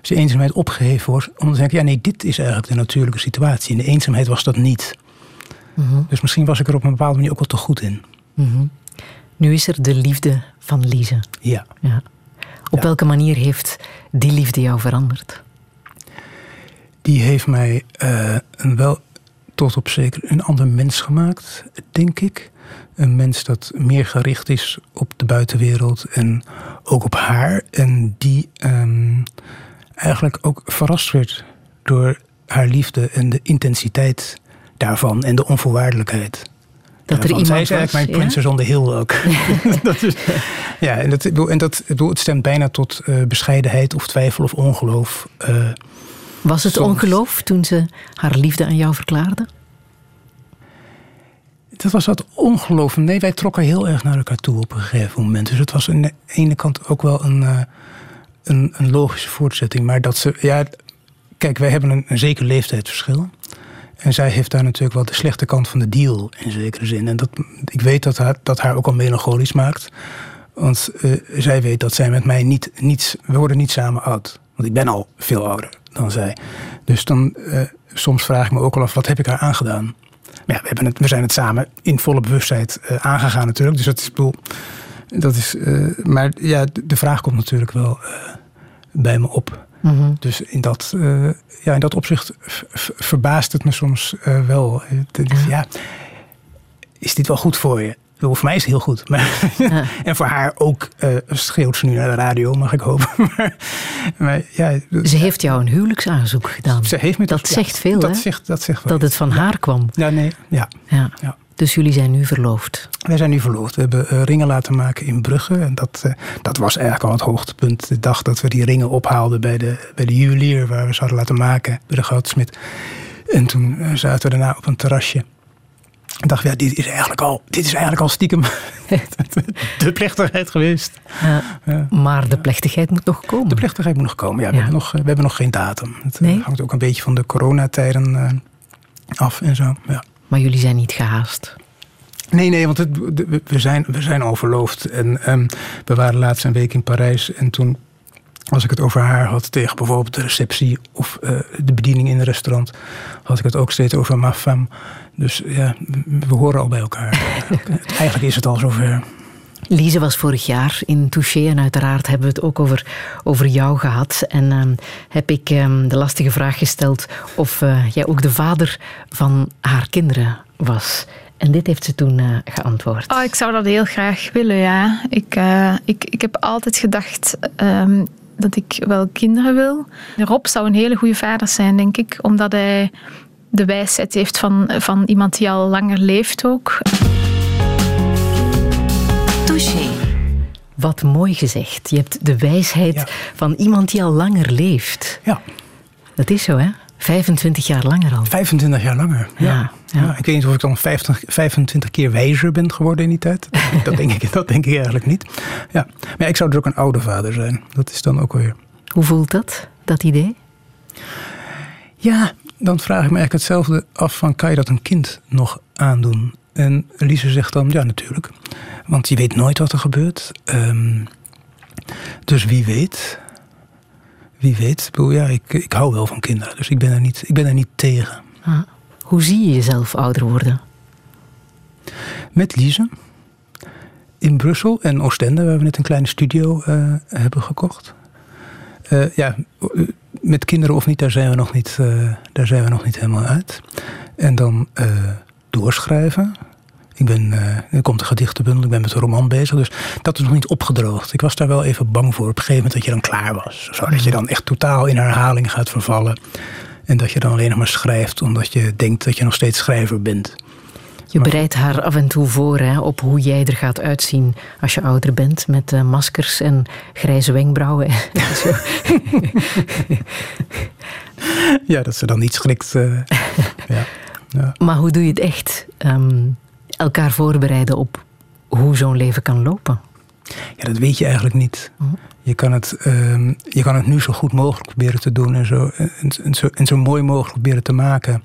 als je eenzaamheid opgeheven wordt, om dan te zeggen, ja nee, dit is eigenlijk de natuurlijke situatie. In de eenzaamheid was dat niet. Mhm, Dus misschien was ik er op een bepaalde manier ook wel te goed in. mhm. Nu is er de liefde van Lise. Ja. Ja. Op Ja. welke manier heeft die liefde jou veranderd? die heeft mij eh, een wel tot op zeker een ander mens gemaakt, denk ik. Een mens dat meer gericht is op de buitenwereld en ook op haar. En die ehm, eigenlijk ook verrast werd door haar liefde en de intensiteit daarvan en de onvoorwaardelijkheid. Dat er iemand Zij is eigenlijk was, mijn ja? princess on the hill ook. dat is, ja, en, dat, en dat, het stemt bijna tot eh, bescheidenheid of twijfel of ongeloof. eh, Was het Soms. ongeloof toen ze haar liefde aan jou verklaarde? Dat was wat ongeloof. Nee, wij trokken heel erg naar elkaar toe op een gegeven moment. Dus het was aan de ene kant ook wel een, eh, een, een logische voortzetting. Maar dat ze, ja, kijk, wij hebben een, een zeker leeftijdsverschil. En zij heeft daar natuurlijk wel de slechte kant van de deal in zekere zin. En dat, ik weet dat haar, dat haar ook al melancholisch maakt. Want eh, zij weet dat zij met mij niet, niet. We worden niet samen oud. Want ik ben al veel ouder dan zij. Dus dan eh, soms vraag ik me ook al af: wat heb ik haar aangedaan? Maar ja, we, hebben het, we zijn het samen in volle bewustzijn eh, aangegaan natuurlijk. Dus dat is, bedoel, dat is eh, maar ja, de vraag komt natuurlijk wel eh, bij me op. Mhm. Dus in dat, ja, in dat opzicht verbaast het me soms wel. Ja. is dit wel goed voor je? Bedoel, voor mij is het heel goed. Maar, Ja. en voor haar ook eh, schreeuwt ze nu naar de radio, mag ik hopen. maar, maar ja, Ze heeft jou een huwelijksaanzoek gedaan. ze heeft me dat zegt veel, dat hè? Zegt, dat zegt wel Dat het van haar kwam. Ja, nee, ja. Ja. Dus jullie zijn nu verloofd. Wij zijn nu verloofd. We hebben eh, ringen laten maken in Brugge. En dat, eh, dat was eigenlijk al het hoogtepunt. De dag dat we die ringen ophaalden bij de, bij de juwelier waar we ze hadden laten maken. Bij de goudsmid. En toen zaten we daarna op een terrasje. Dachten we, ja, dit is eigenlijk al, dit is eigenlijk al stiekem de plechtigheid geweest. Ja. Ja. Maar de plechtigheid moet nog komen. De plechtigheid moet nog komen. Ja, we. Hebben, nog, eh, we hebben nog geen datum. Het eh, Nee? hangt ook een beetje van de coronatijden eh, af en zo. Ja. Maar jullie zijn niet gehaast. Nee, nee, want het, we- zijn, we zijn al verloofd. En ehm, we waren laatst een week in Parijs. En toen, als ik het over haar had tegen bijvoorbeeld de receptie of eh, de bediening in een restaurant, had ik het ook steeds over ma femme. Dus ja, we- horen al bij elkaar. Eigenlijk is het al zover. Lise was vorig jaar in Touché en uiteraard hebben we het ook over, over jou gehad. En ehm, heb ik ehm, de lastige vraag gesteld of eh, jij ook de vader van haar kinderen was. En dit heeft ze toen eh, geantwoord. Oh, ik zou dat heel graag willen, ja. Ik, eh, ik, ik heb altijd gedacht ehm, dat ik wel kinderen wil. Rob zou een hele goede vader zijn, denk ik. Omdat hij de wijsheid heeft van, van iemand die al langer leeft ook. Touché. Wat mooi gezegd. Je hebt de wijsheid Ja. van iemand die al langer leeft. Ja, Dat is zo, hè? 25 jaar langer al. 25 jaar langer. Ja. Ja, ja. Ja, ik weet niet of ik dan 50, 25 keer wijzer ben geworden in die tijd. Dat denk ik, dat denk ik eigenlijk niet. Ja. Maar ik zou dus ook een oude vader zijn. Dat is dan ook weer. Hoe voelt dat, dat idee? Ja, dan vraag ik me eigenlijk hetzelfde af van... kan je dat een kind nog aandoen? En Lise zegt dan, ja, natuurlijk. Want je weet nooit wat er gebeurt. Ehm, dus wie weet... Wie weet. Ik, bedoel, ja, ik, ik hou wel van kinderen. Dus ik ben er niet, ik ben er niet tegen. Ah, hoe zie je jezelf ouder worden? Met Lise. In Brussel en Oostende, waar we net een kleine studio eh, hebben gekocht. Eh, ja, eh, met kinderen of niet, daar zijn we nog niet, daar zijn we nog niet helemaal uit. En dan doorschrijven. Ik ben, eh, er komt een gedichtenbundel, ik ben met een roman bezig. Dus dat is nog niet opgedroogd. Ik was daar wel even bang voor op een gegeven moment dat je dan klaar was. Zo, dat je dan echt totaal in herhaling gaat vervallen. En dat je dan alleen nog maar schrijft omdat je denkt dat je nog steeds schrijver bent. Je bereidt haar af en toe voor hè, op hoe jij er gaat uitzien als je ouder bent. Met eh, maskers en grijze wenkbrauwen. Ja, dat ze dan niet schrikt. eh, ja. Ja. maar hoe doe je het echt? Ehm, elkaar voorbereiden op hoe zo'n leven kan lopen. ja, dat weet je eigenlijk niet. Je kan, het, ehm, je kan het nu zo goed mogelijk proberen te doen en zo, en, en zo, en zo mooi mogelijk proberen te maken.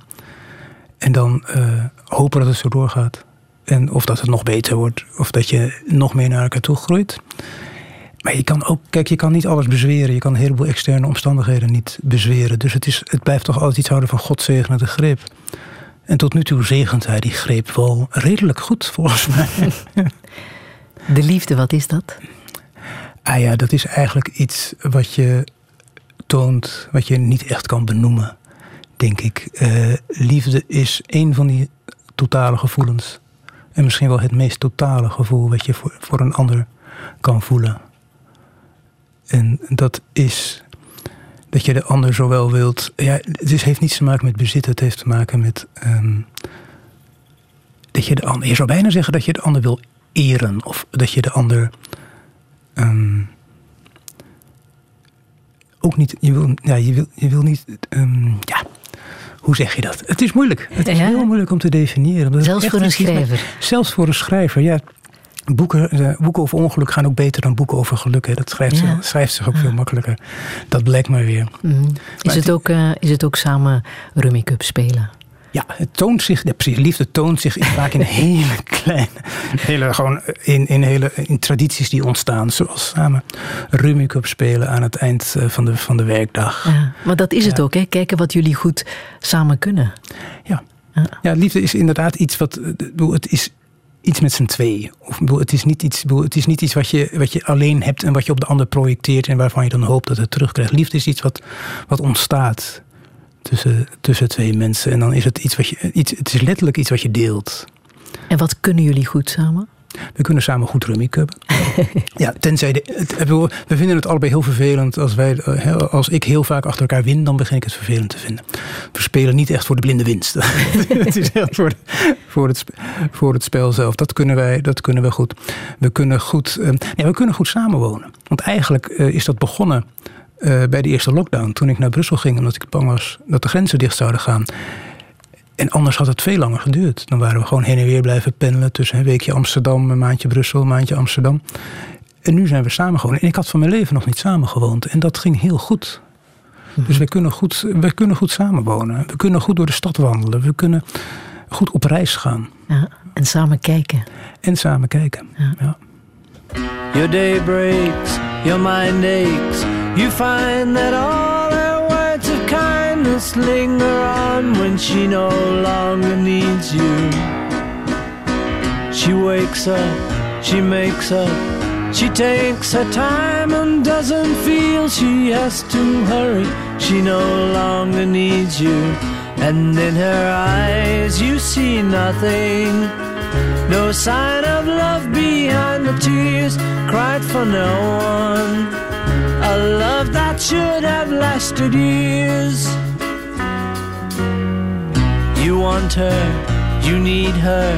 En dan eh, hopen dat het zo doorgaat. En of dat het nog beter wordt, of dat je nog meer naar elkaar toe groeit. Maar je kan ook, kijk, je kan niet alles bezweren. Je kan een heleboel externe omstandigheden niet bezweren. Dus het, is, het blijft toch altijd iets houden van God zegene de greep. En tot nu toe zegent hij die greep wel redelijk goed, volgens mij. De liefde, wat is dat? Ah ja, dat is eigenlijk iets wat je toont, wat je niet echt kan benoemen, denk ik. Eh, liefde is een van die totale gevoelens. En misschien wel het meest totale gevoel wat je voor, voor een ander kan voelen. En dat is dat je de ander zowel wilt. Ja, het is, heeft niets te maken met bezit, het heeft te maken met. ehm, dat je de ander. Je zou bijna zeggen dat je de ander wil eren. Of dat je de ander. ehm, ook niet. Je wil, ja, je wil, je wil niet. ehm, ja, hoe zeg je dat? Het is moeilijk. Het is Ja. heel moeilijk om te definiëren. Zelfs voor een met- schrijver. zelfs voor een schrijver, ja. Boeken, eh, boeken over ongeluk gaan ook beter dan boeken over geluk. Hè. Dat schrijft, Ja. schrijft zich ook veel makkelijker. Dat blijkt maar weer. Mhm. Is, Maar het het- ook, eh, is het ook samen Rummy Cup spelen? Ja, het toont zich, ja, liefde toont zich vaak in hele kleine, hele, gewoon in, in, hele, in tradities die ontstaan. Zoals samen Rummy Cup spelen aan het eind eh, van de, van de werkdag. Ja, maar dat is het Ja. ook, hè? kijken wat jullie goed samen kunnen. Ja. ja, liefde is inderdaad iets wat. Het is iets met z'n twee. Of, het, is niet iets, het is niet iets wat je, wat je alleen hebt en wat je op de ander projecteert en waarvan je dan hoopt dat het terugkrijgt. Liefde is iets wat, wat ontstaat tussen, tussen twee mensen. En dan is het iets wat je. Iets, het is letterlijk iets wat je deelt. En wat kunnen jullie goed samen? We kunnen samen goed rummy cubben. ja, tenzij de, het, we vinden het allebei heel vervelend. Als, wij, eh, als ik heel vaak achter elkaar win, dan begin ik het vervelend te vinden. We spelen niet echt voor de blinde winst. het is echt voor, voor, het, voor het spel zelf. Dat kunnen wij, dat kunnen we goed. We kunnen goed, ja, we kunnen goed samenwonen. Want eigenlijk eh, is dat begonnen eh, bij de eerste lockdown. Toen ik naar Brussel ging, omdat ik bang was dat de grenzen dicht zouden gaan. En anders had het veel langer geduurd. Dan waren we gewoon heen en weer blijven pendelen tussen een weekje Amsterdam, een maandje Brussel, een maandje Amsterdam. En nu zijn we samen gewoond. En ik had van mijn leven nog niet samen gewoond. En dat ging heel goed. Dus we kunnen goed, we kunnen goed samenwonen. We kunnen goed door de stad wandelen. We kunnen goed op reis gaan. Ja, en samen kijken. En samen kijken. Ja. Your day breaks, your mind aches. You find that all kindness linger on when she no longer needs you. She wakes up, she makes up, she takes her time and doesn't feel she has to hurry. She no longer needs you. And in her eyes, you see nothing. No sign of love behind the tears cried for no one. A love that should have lasted years. You want her, you need her,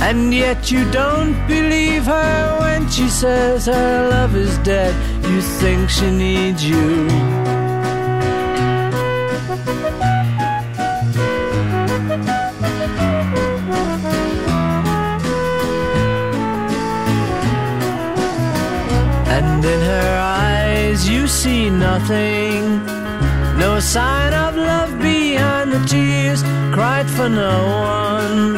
and yet you don't believe her when she says her love is dead. You think she needs you. And in her eyes you see nothing. Sign of love behind the tears cried for no one.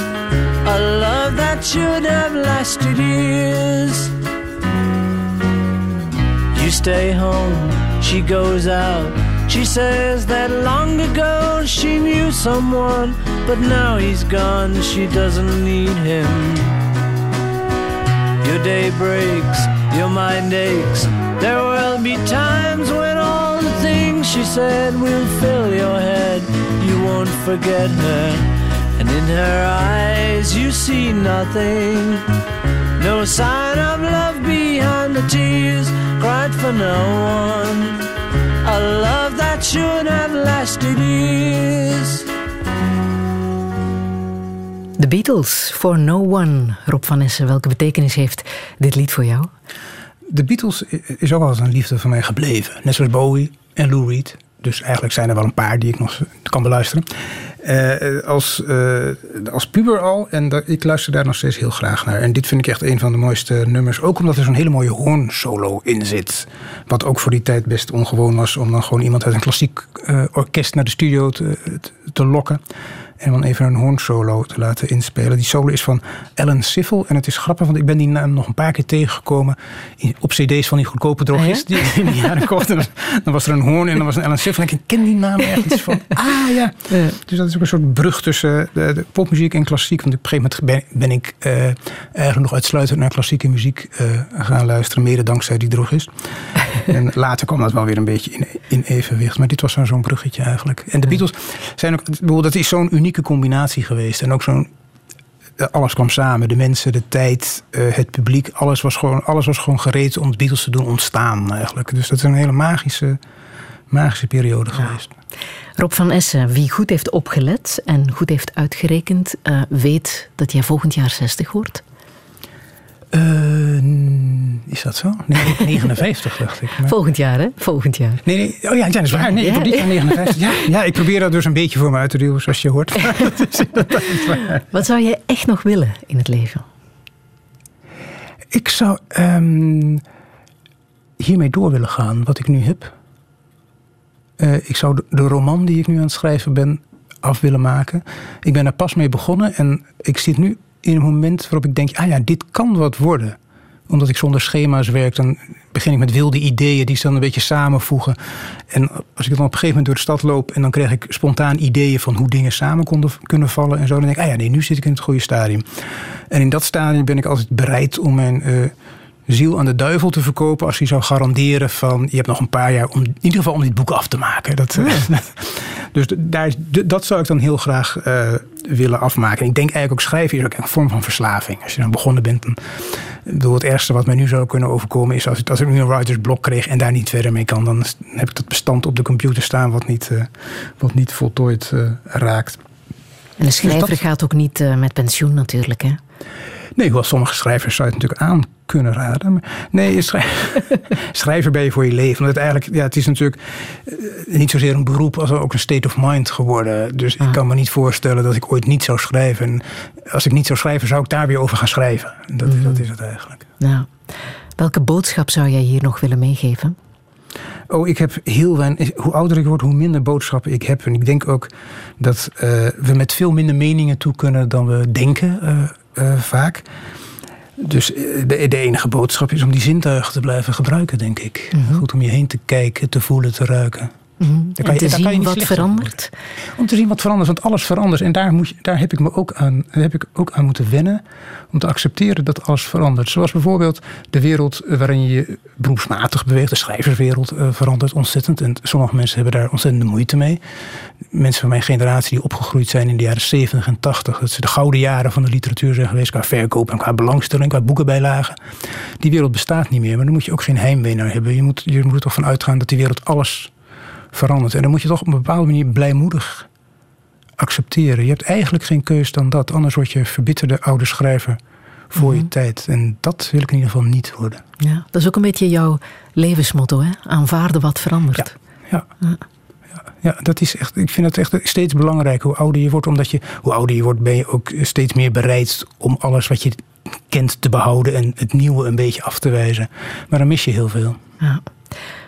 A love that should have lasted years. You stay home, she goes out. She says that long ago she knew someone, but now he's gone, she doesn't need him. Your day breaks, your mind aches. There will be times when all the things she said will fill your head. You won't forget her, and in her eyes you see nothing. No sign of love behind the tears cried for no one. A love that should have lasted years. The Beatles, For No One. Rob van Essen, welke betekenis heeft dit lied voor jou? De Beatles is ook altijd een liefde van mij gebleven. Net zoals Bowie en Lou Reed. Dus eigenlijk zijn er wel een paar die ik nog kan beluisteren. Eh, als, eh, als puber al. En ik luister daar nog steeds heel graag naar. En dit vind ik echt een van de mooiste nummers. Ook omdat er zo'n hele mooie hoornsolo in zit. Wat ook voor die tijd best ongewoon was. Om dan gewoon iemand uit een klassiek eh, orkest naar de studio te, te lokken. En dan even een hoornsolo te laten inspelen. Die solo is van Alan Siffel. En het is grappig, want ik ben die naam nog een paar keer tegengekomen. op cd's van die goedkope drogist. Die ik in die jaren kocht. En dan, was er een hoorn en dan was een Alan Siffel. En ik ken die naam ergens van. Ah ja. Dus dat is ook een soort brug tussen de, de popmuziek en klassiek. Want op een gegeven moment ben, ben ik eh, eigenlijk nog uitsluitend naar klassieke muziek eh, gaan luisteren. Mede dankzij die drogist. En later kwam dat wel weer een beetje in, in evenwicht. Maar dit was zo'n bruggetje eigenlijk. En de Beatles zijn ook... Dat is zo'n unieke combinatie geweest. En ook zo'n... eh, Alles kwam samen. De mensen, de tijd, eh, het publiek. Alles was, gewoon, alles was gewoon gereed om de Beatles te doen ontstaan eigenlijk. Dus dat is een hele magische, magische periode geweest. Rob van Essen, wie goed heeft opgelet en goed heeft uitgerekend, eh, weet dat jij volgend jaar 60 wordt. Eh, is dat zo? Nee, 59 dacht ik. Maar- Volgend jaar, hè? Volgend jaar. Nee, nee. Oh ja, ja, dat is waar. Nee, ik Ja. dit jaar 59. Ja, ja, ik probeer dat dus een beetje voor me uit te duwen, zoals je hoort. Dat is waar. Wat zou jij echt nog willen in het leven? Ik zou ehm, hiermee door willen gaan, wat ik nu heb. Eh, ik zou de, de roman die ik nu aan het schrijven ben af willen maken. Ik ben er pas mee begonnen en ik zit nu in een moment waarop ik denk: ah ja, dit kan wat worden. Omdat ik zonder schema's werk, dan begin ik met wilde ideeën die ze dan een beetje samenvoegen. En als ik dan op een gegeven moment door de stad loop en dan krijg ik spontaan ideeën van hoe dingen samen konden, kunnen vallen en zo, dan denk ik: ah ja, nee, nu zit ik in het goede stadium. En in dat stadium ben ik altijd bereid om mijn eh, ziel aan de duivel te verkopen als hij zou garanderen van je hebt nog een paar jaar om in ieder geval om dit boek af te maken. Dat, dus daar, dat zou ik dan heel graag eh, willen afmaken. En ik denk eigenlijk ook schrijven is ook een vorm van verslaving. Als je dan begonnen bent, dan, bedoel, het ergste wat mij nu zou kunnen overkomen is als, ik- als ik nu een writers blok kreeg en daar niet verder mee kan, dan heb ik dat bestand op de computer staan wat niet, eh, wat niet voltooid eh, raakt. En de schrijver dat- gaat ook niet met pensioen natuurlijk, hè? Nee, hoewel sommige schrijvers zou je het natuurlijk aan kunnen raden. Maar nee, je schrij- schrijver ben je voor je leven. Want het, eigenlijk, ja, het is natuurlijk eh, niet zozeer een beroep als ook een state of mind geworden. Dus ik kan me niet voorstellen dat ik ooit niet zou schrijven. En als ik niet zou schrijven, zou ik daar weer over gaan schrijven. Dat, dat is het eigenlijk. Nou, welke boodschap zou jij hier nog willen meegeven? Oh, ik heb heel weinig. Hoe ouder ik word, hoe minder boodschappen ik heb. En ik denk ook dat eh, we met veel minder meningen toe kunnen dan we denken, eh, eh, vaak. Dus eh, de, de enige boodschap is om die zintuigen te blijven gebruiken, denk ik. Goed om je heen te kijken, te voelen, te ruiken. Mhm. En kan je- te daar kan je zien wat verandert? Om te zien wat verandert, want alles verandert. En daar, moet je, daar, heb ik me ook aan, heb ik ook aan moeten wennen. Om te accepteren dat alles verandert. Zoals bijvoorbeeld de wereld waarin je je beroepsmatig beweegt. De schrijverswereld eh, verandert ontzettend. En sommige mensen hebben daar ontzettende moeite mee. Mensen van mijn generatie die opgegroeid zijn in de jaren 70 en 80. Dat ze de gouden jaren van de literatuur zijn geweest. Qua verkoop en qua belangstelling, qua boekenbijlagen. Die wereld bestaat niet meer. Maar daar moet je ook geen heimwee naar hebben. Je moet, je moet er toch van uitgaan dat die wereld alles verandert. En dan moet je toch op een bepaalde manier blijmoedig accepteren. Je hebt eigenlijk geen keus dan dat. Anders word je verbitterde oude schrijver voor je tijd. En dat wil ik in ieder geval niet worden. Ja, dat is ook een beetje jouw levensmotto, hè? Aanvaarden wat verandert. Ja. Ja, dat is echt, ik vind het echt steeds belangrijker hoe ouder je wordt. Omdat je, hoe ouder je wordt, ben je ook steeds meer bereid om alles wat je kent te behouden en het nieuwe een beetje af te wijzen. Maar dan mis je heel veel. Ja.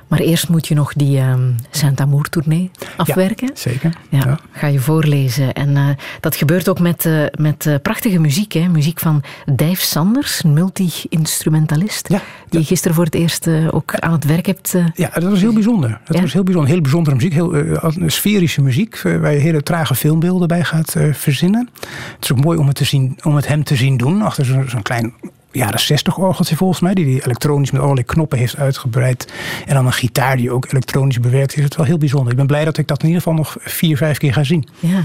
Maar eerst moet je nog die ehm Saint-Amour-tournee afwerken. Zeker. Ja, ga je voorlezen. En eh, dat gebeurt ook met, eh, met eh, prachtige muziek. Hè? Muziek van Dijf Sanders, multi-instrumentalist. die je gisteren voor het eerst ook aan het werk hebt. Ja, dat was heel bijzonder. Dat was heel bijzonder. Heel bijzondere muziek. Heel sferische muziek. waar je hele trage filmbeelden bij gaat verzinnen. Het is ook mooi om het, te zien, om het hem te zien doen. Achter zo'n zo'n klein jaren 60 orgeltje volgens mij. Die hij elektronisch met allerlei knoppen heeft uitgebreid. En dan een gitaar die ook elektronisch bewerkt is. Het wel heel bijzonder. Ik ben blij dat ik dat in ieder geval nog vier, vijf keer ga zien. Ja.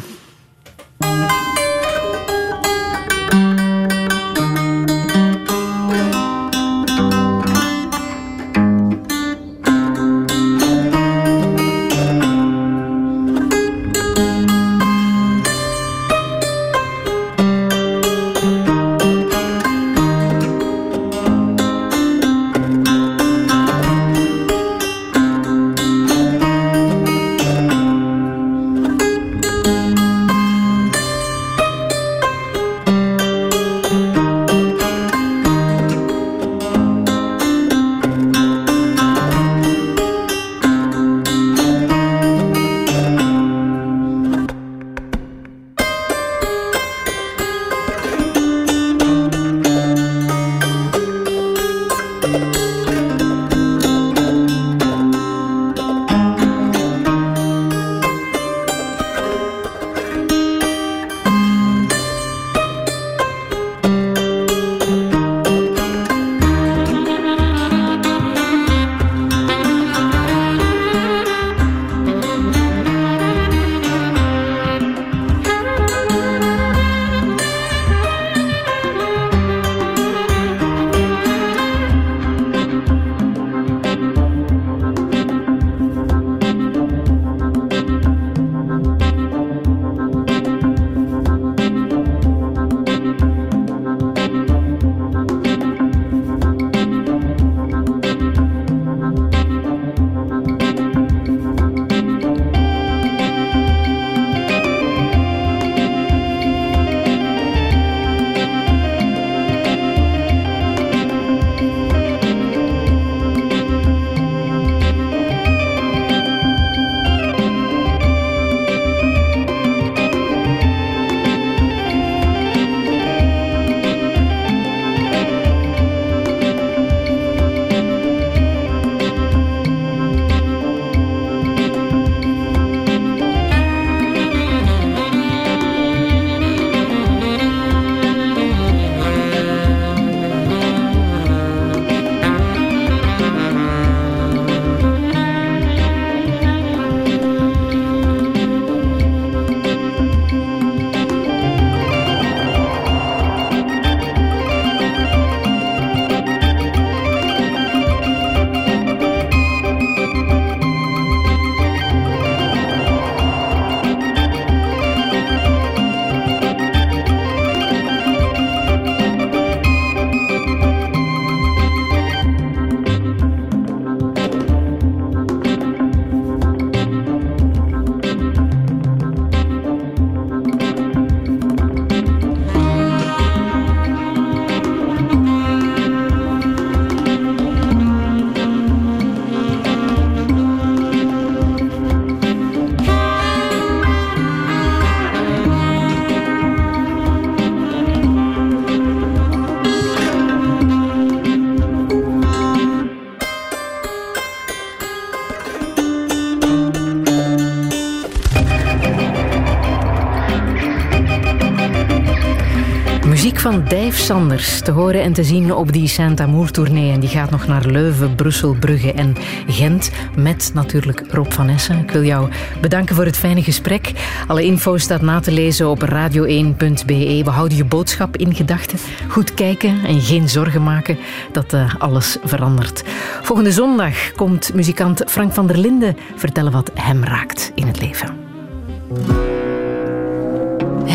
Dave Sanders te horen en te zien op die Saint-Amour-tournee. En die gaat nog naar Leuven, Brussel, Brugge en Gent. Met natuurlijk Rob van Essen. Ik wil jou bedanken voor het fijne gesprek. Alle info staat na te lezen op radio1.be. We houden je boodschap in gedachten. Goed kijken en geen zorgen maken dat eh, alles verandert. Volgende zondag komt muzikant Frank van der Linden vertellen wat hem raakt in het leven.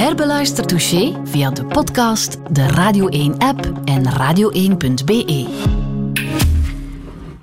Herbeluister Touché via de podcast, de Radio 1-app en radio1.be.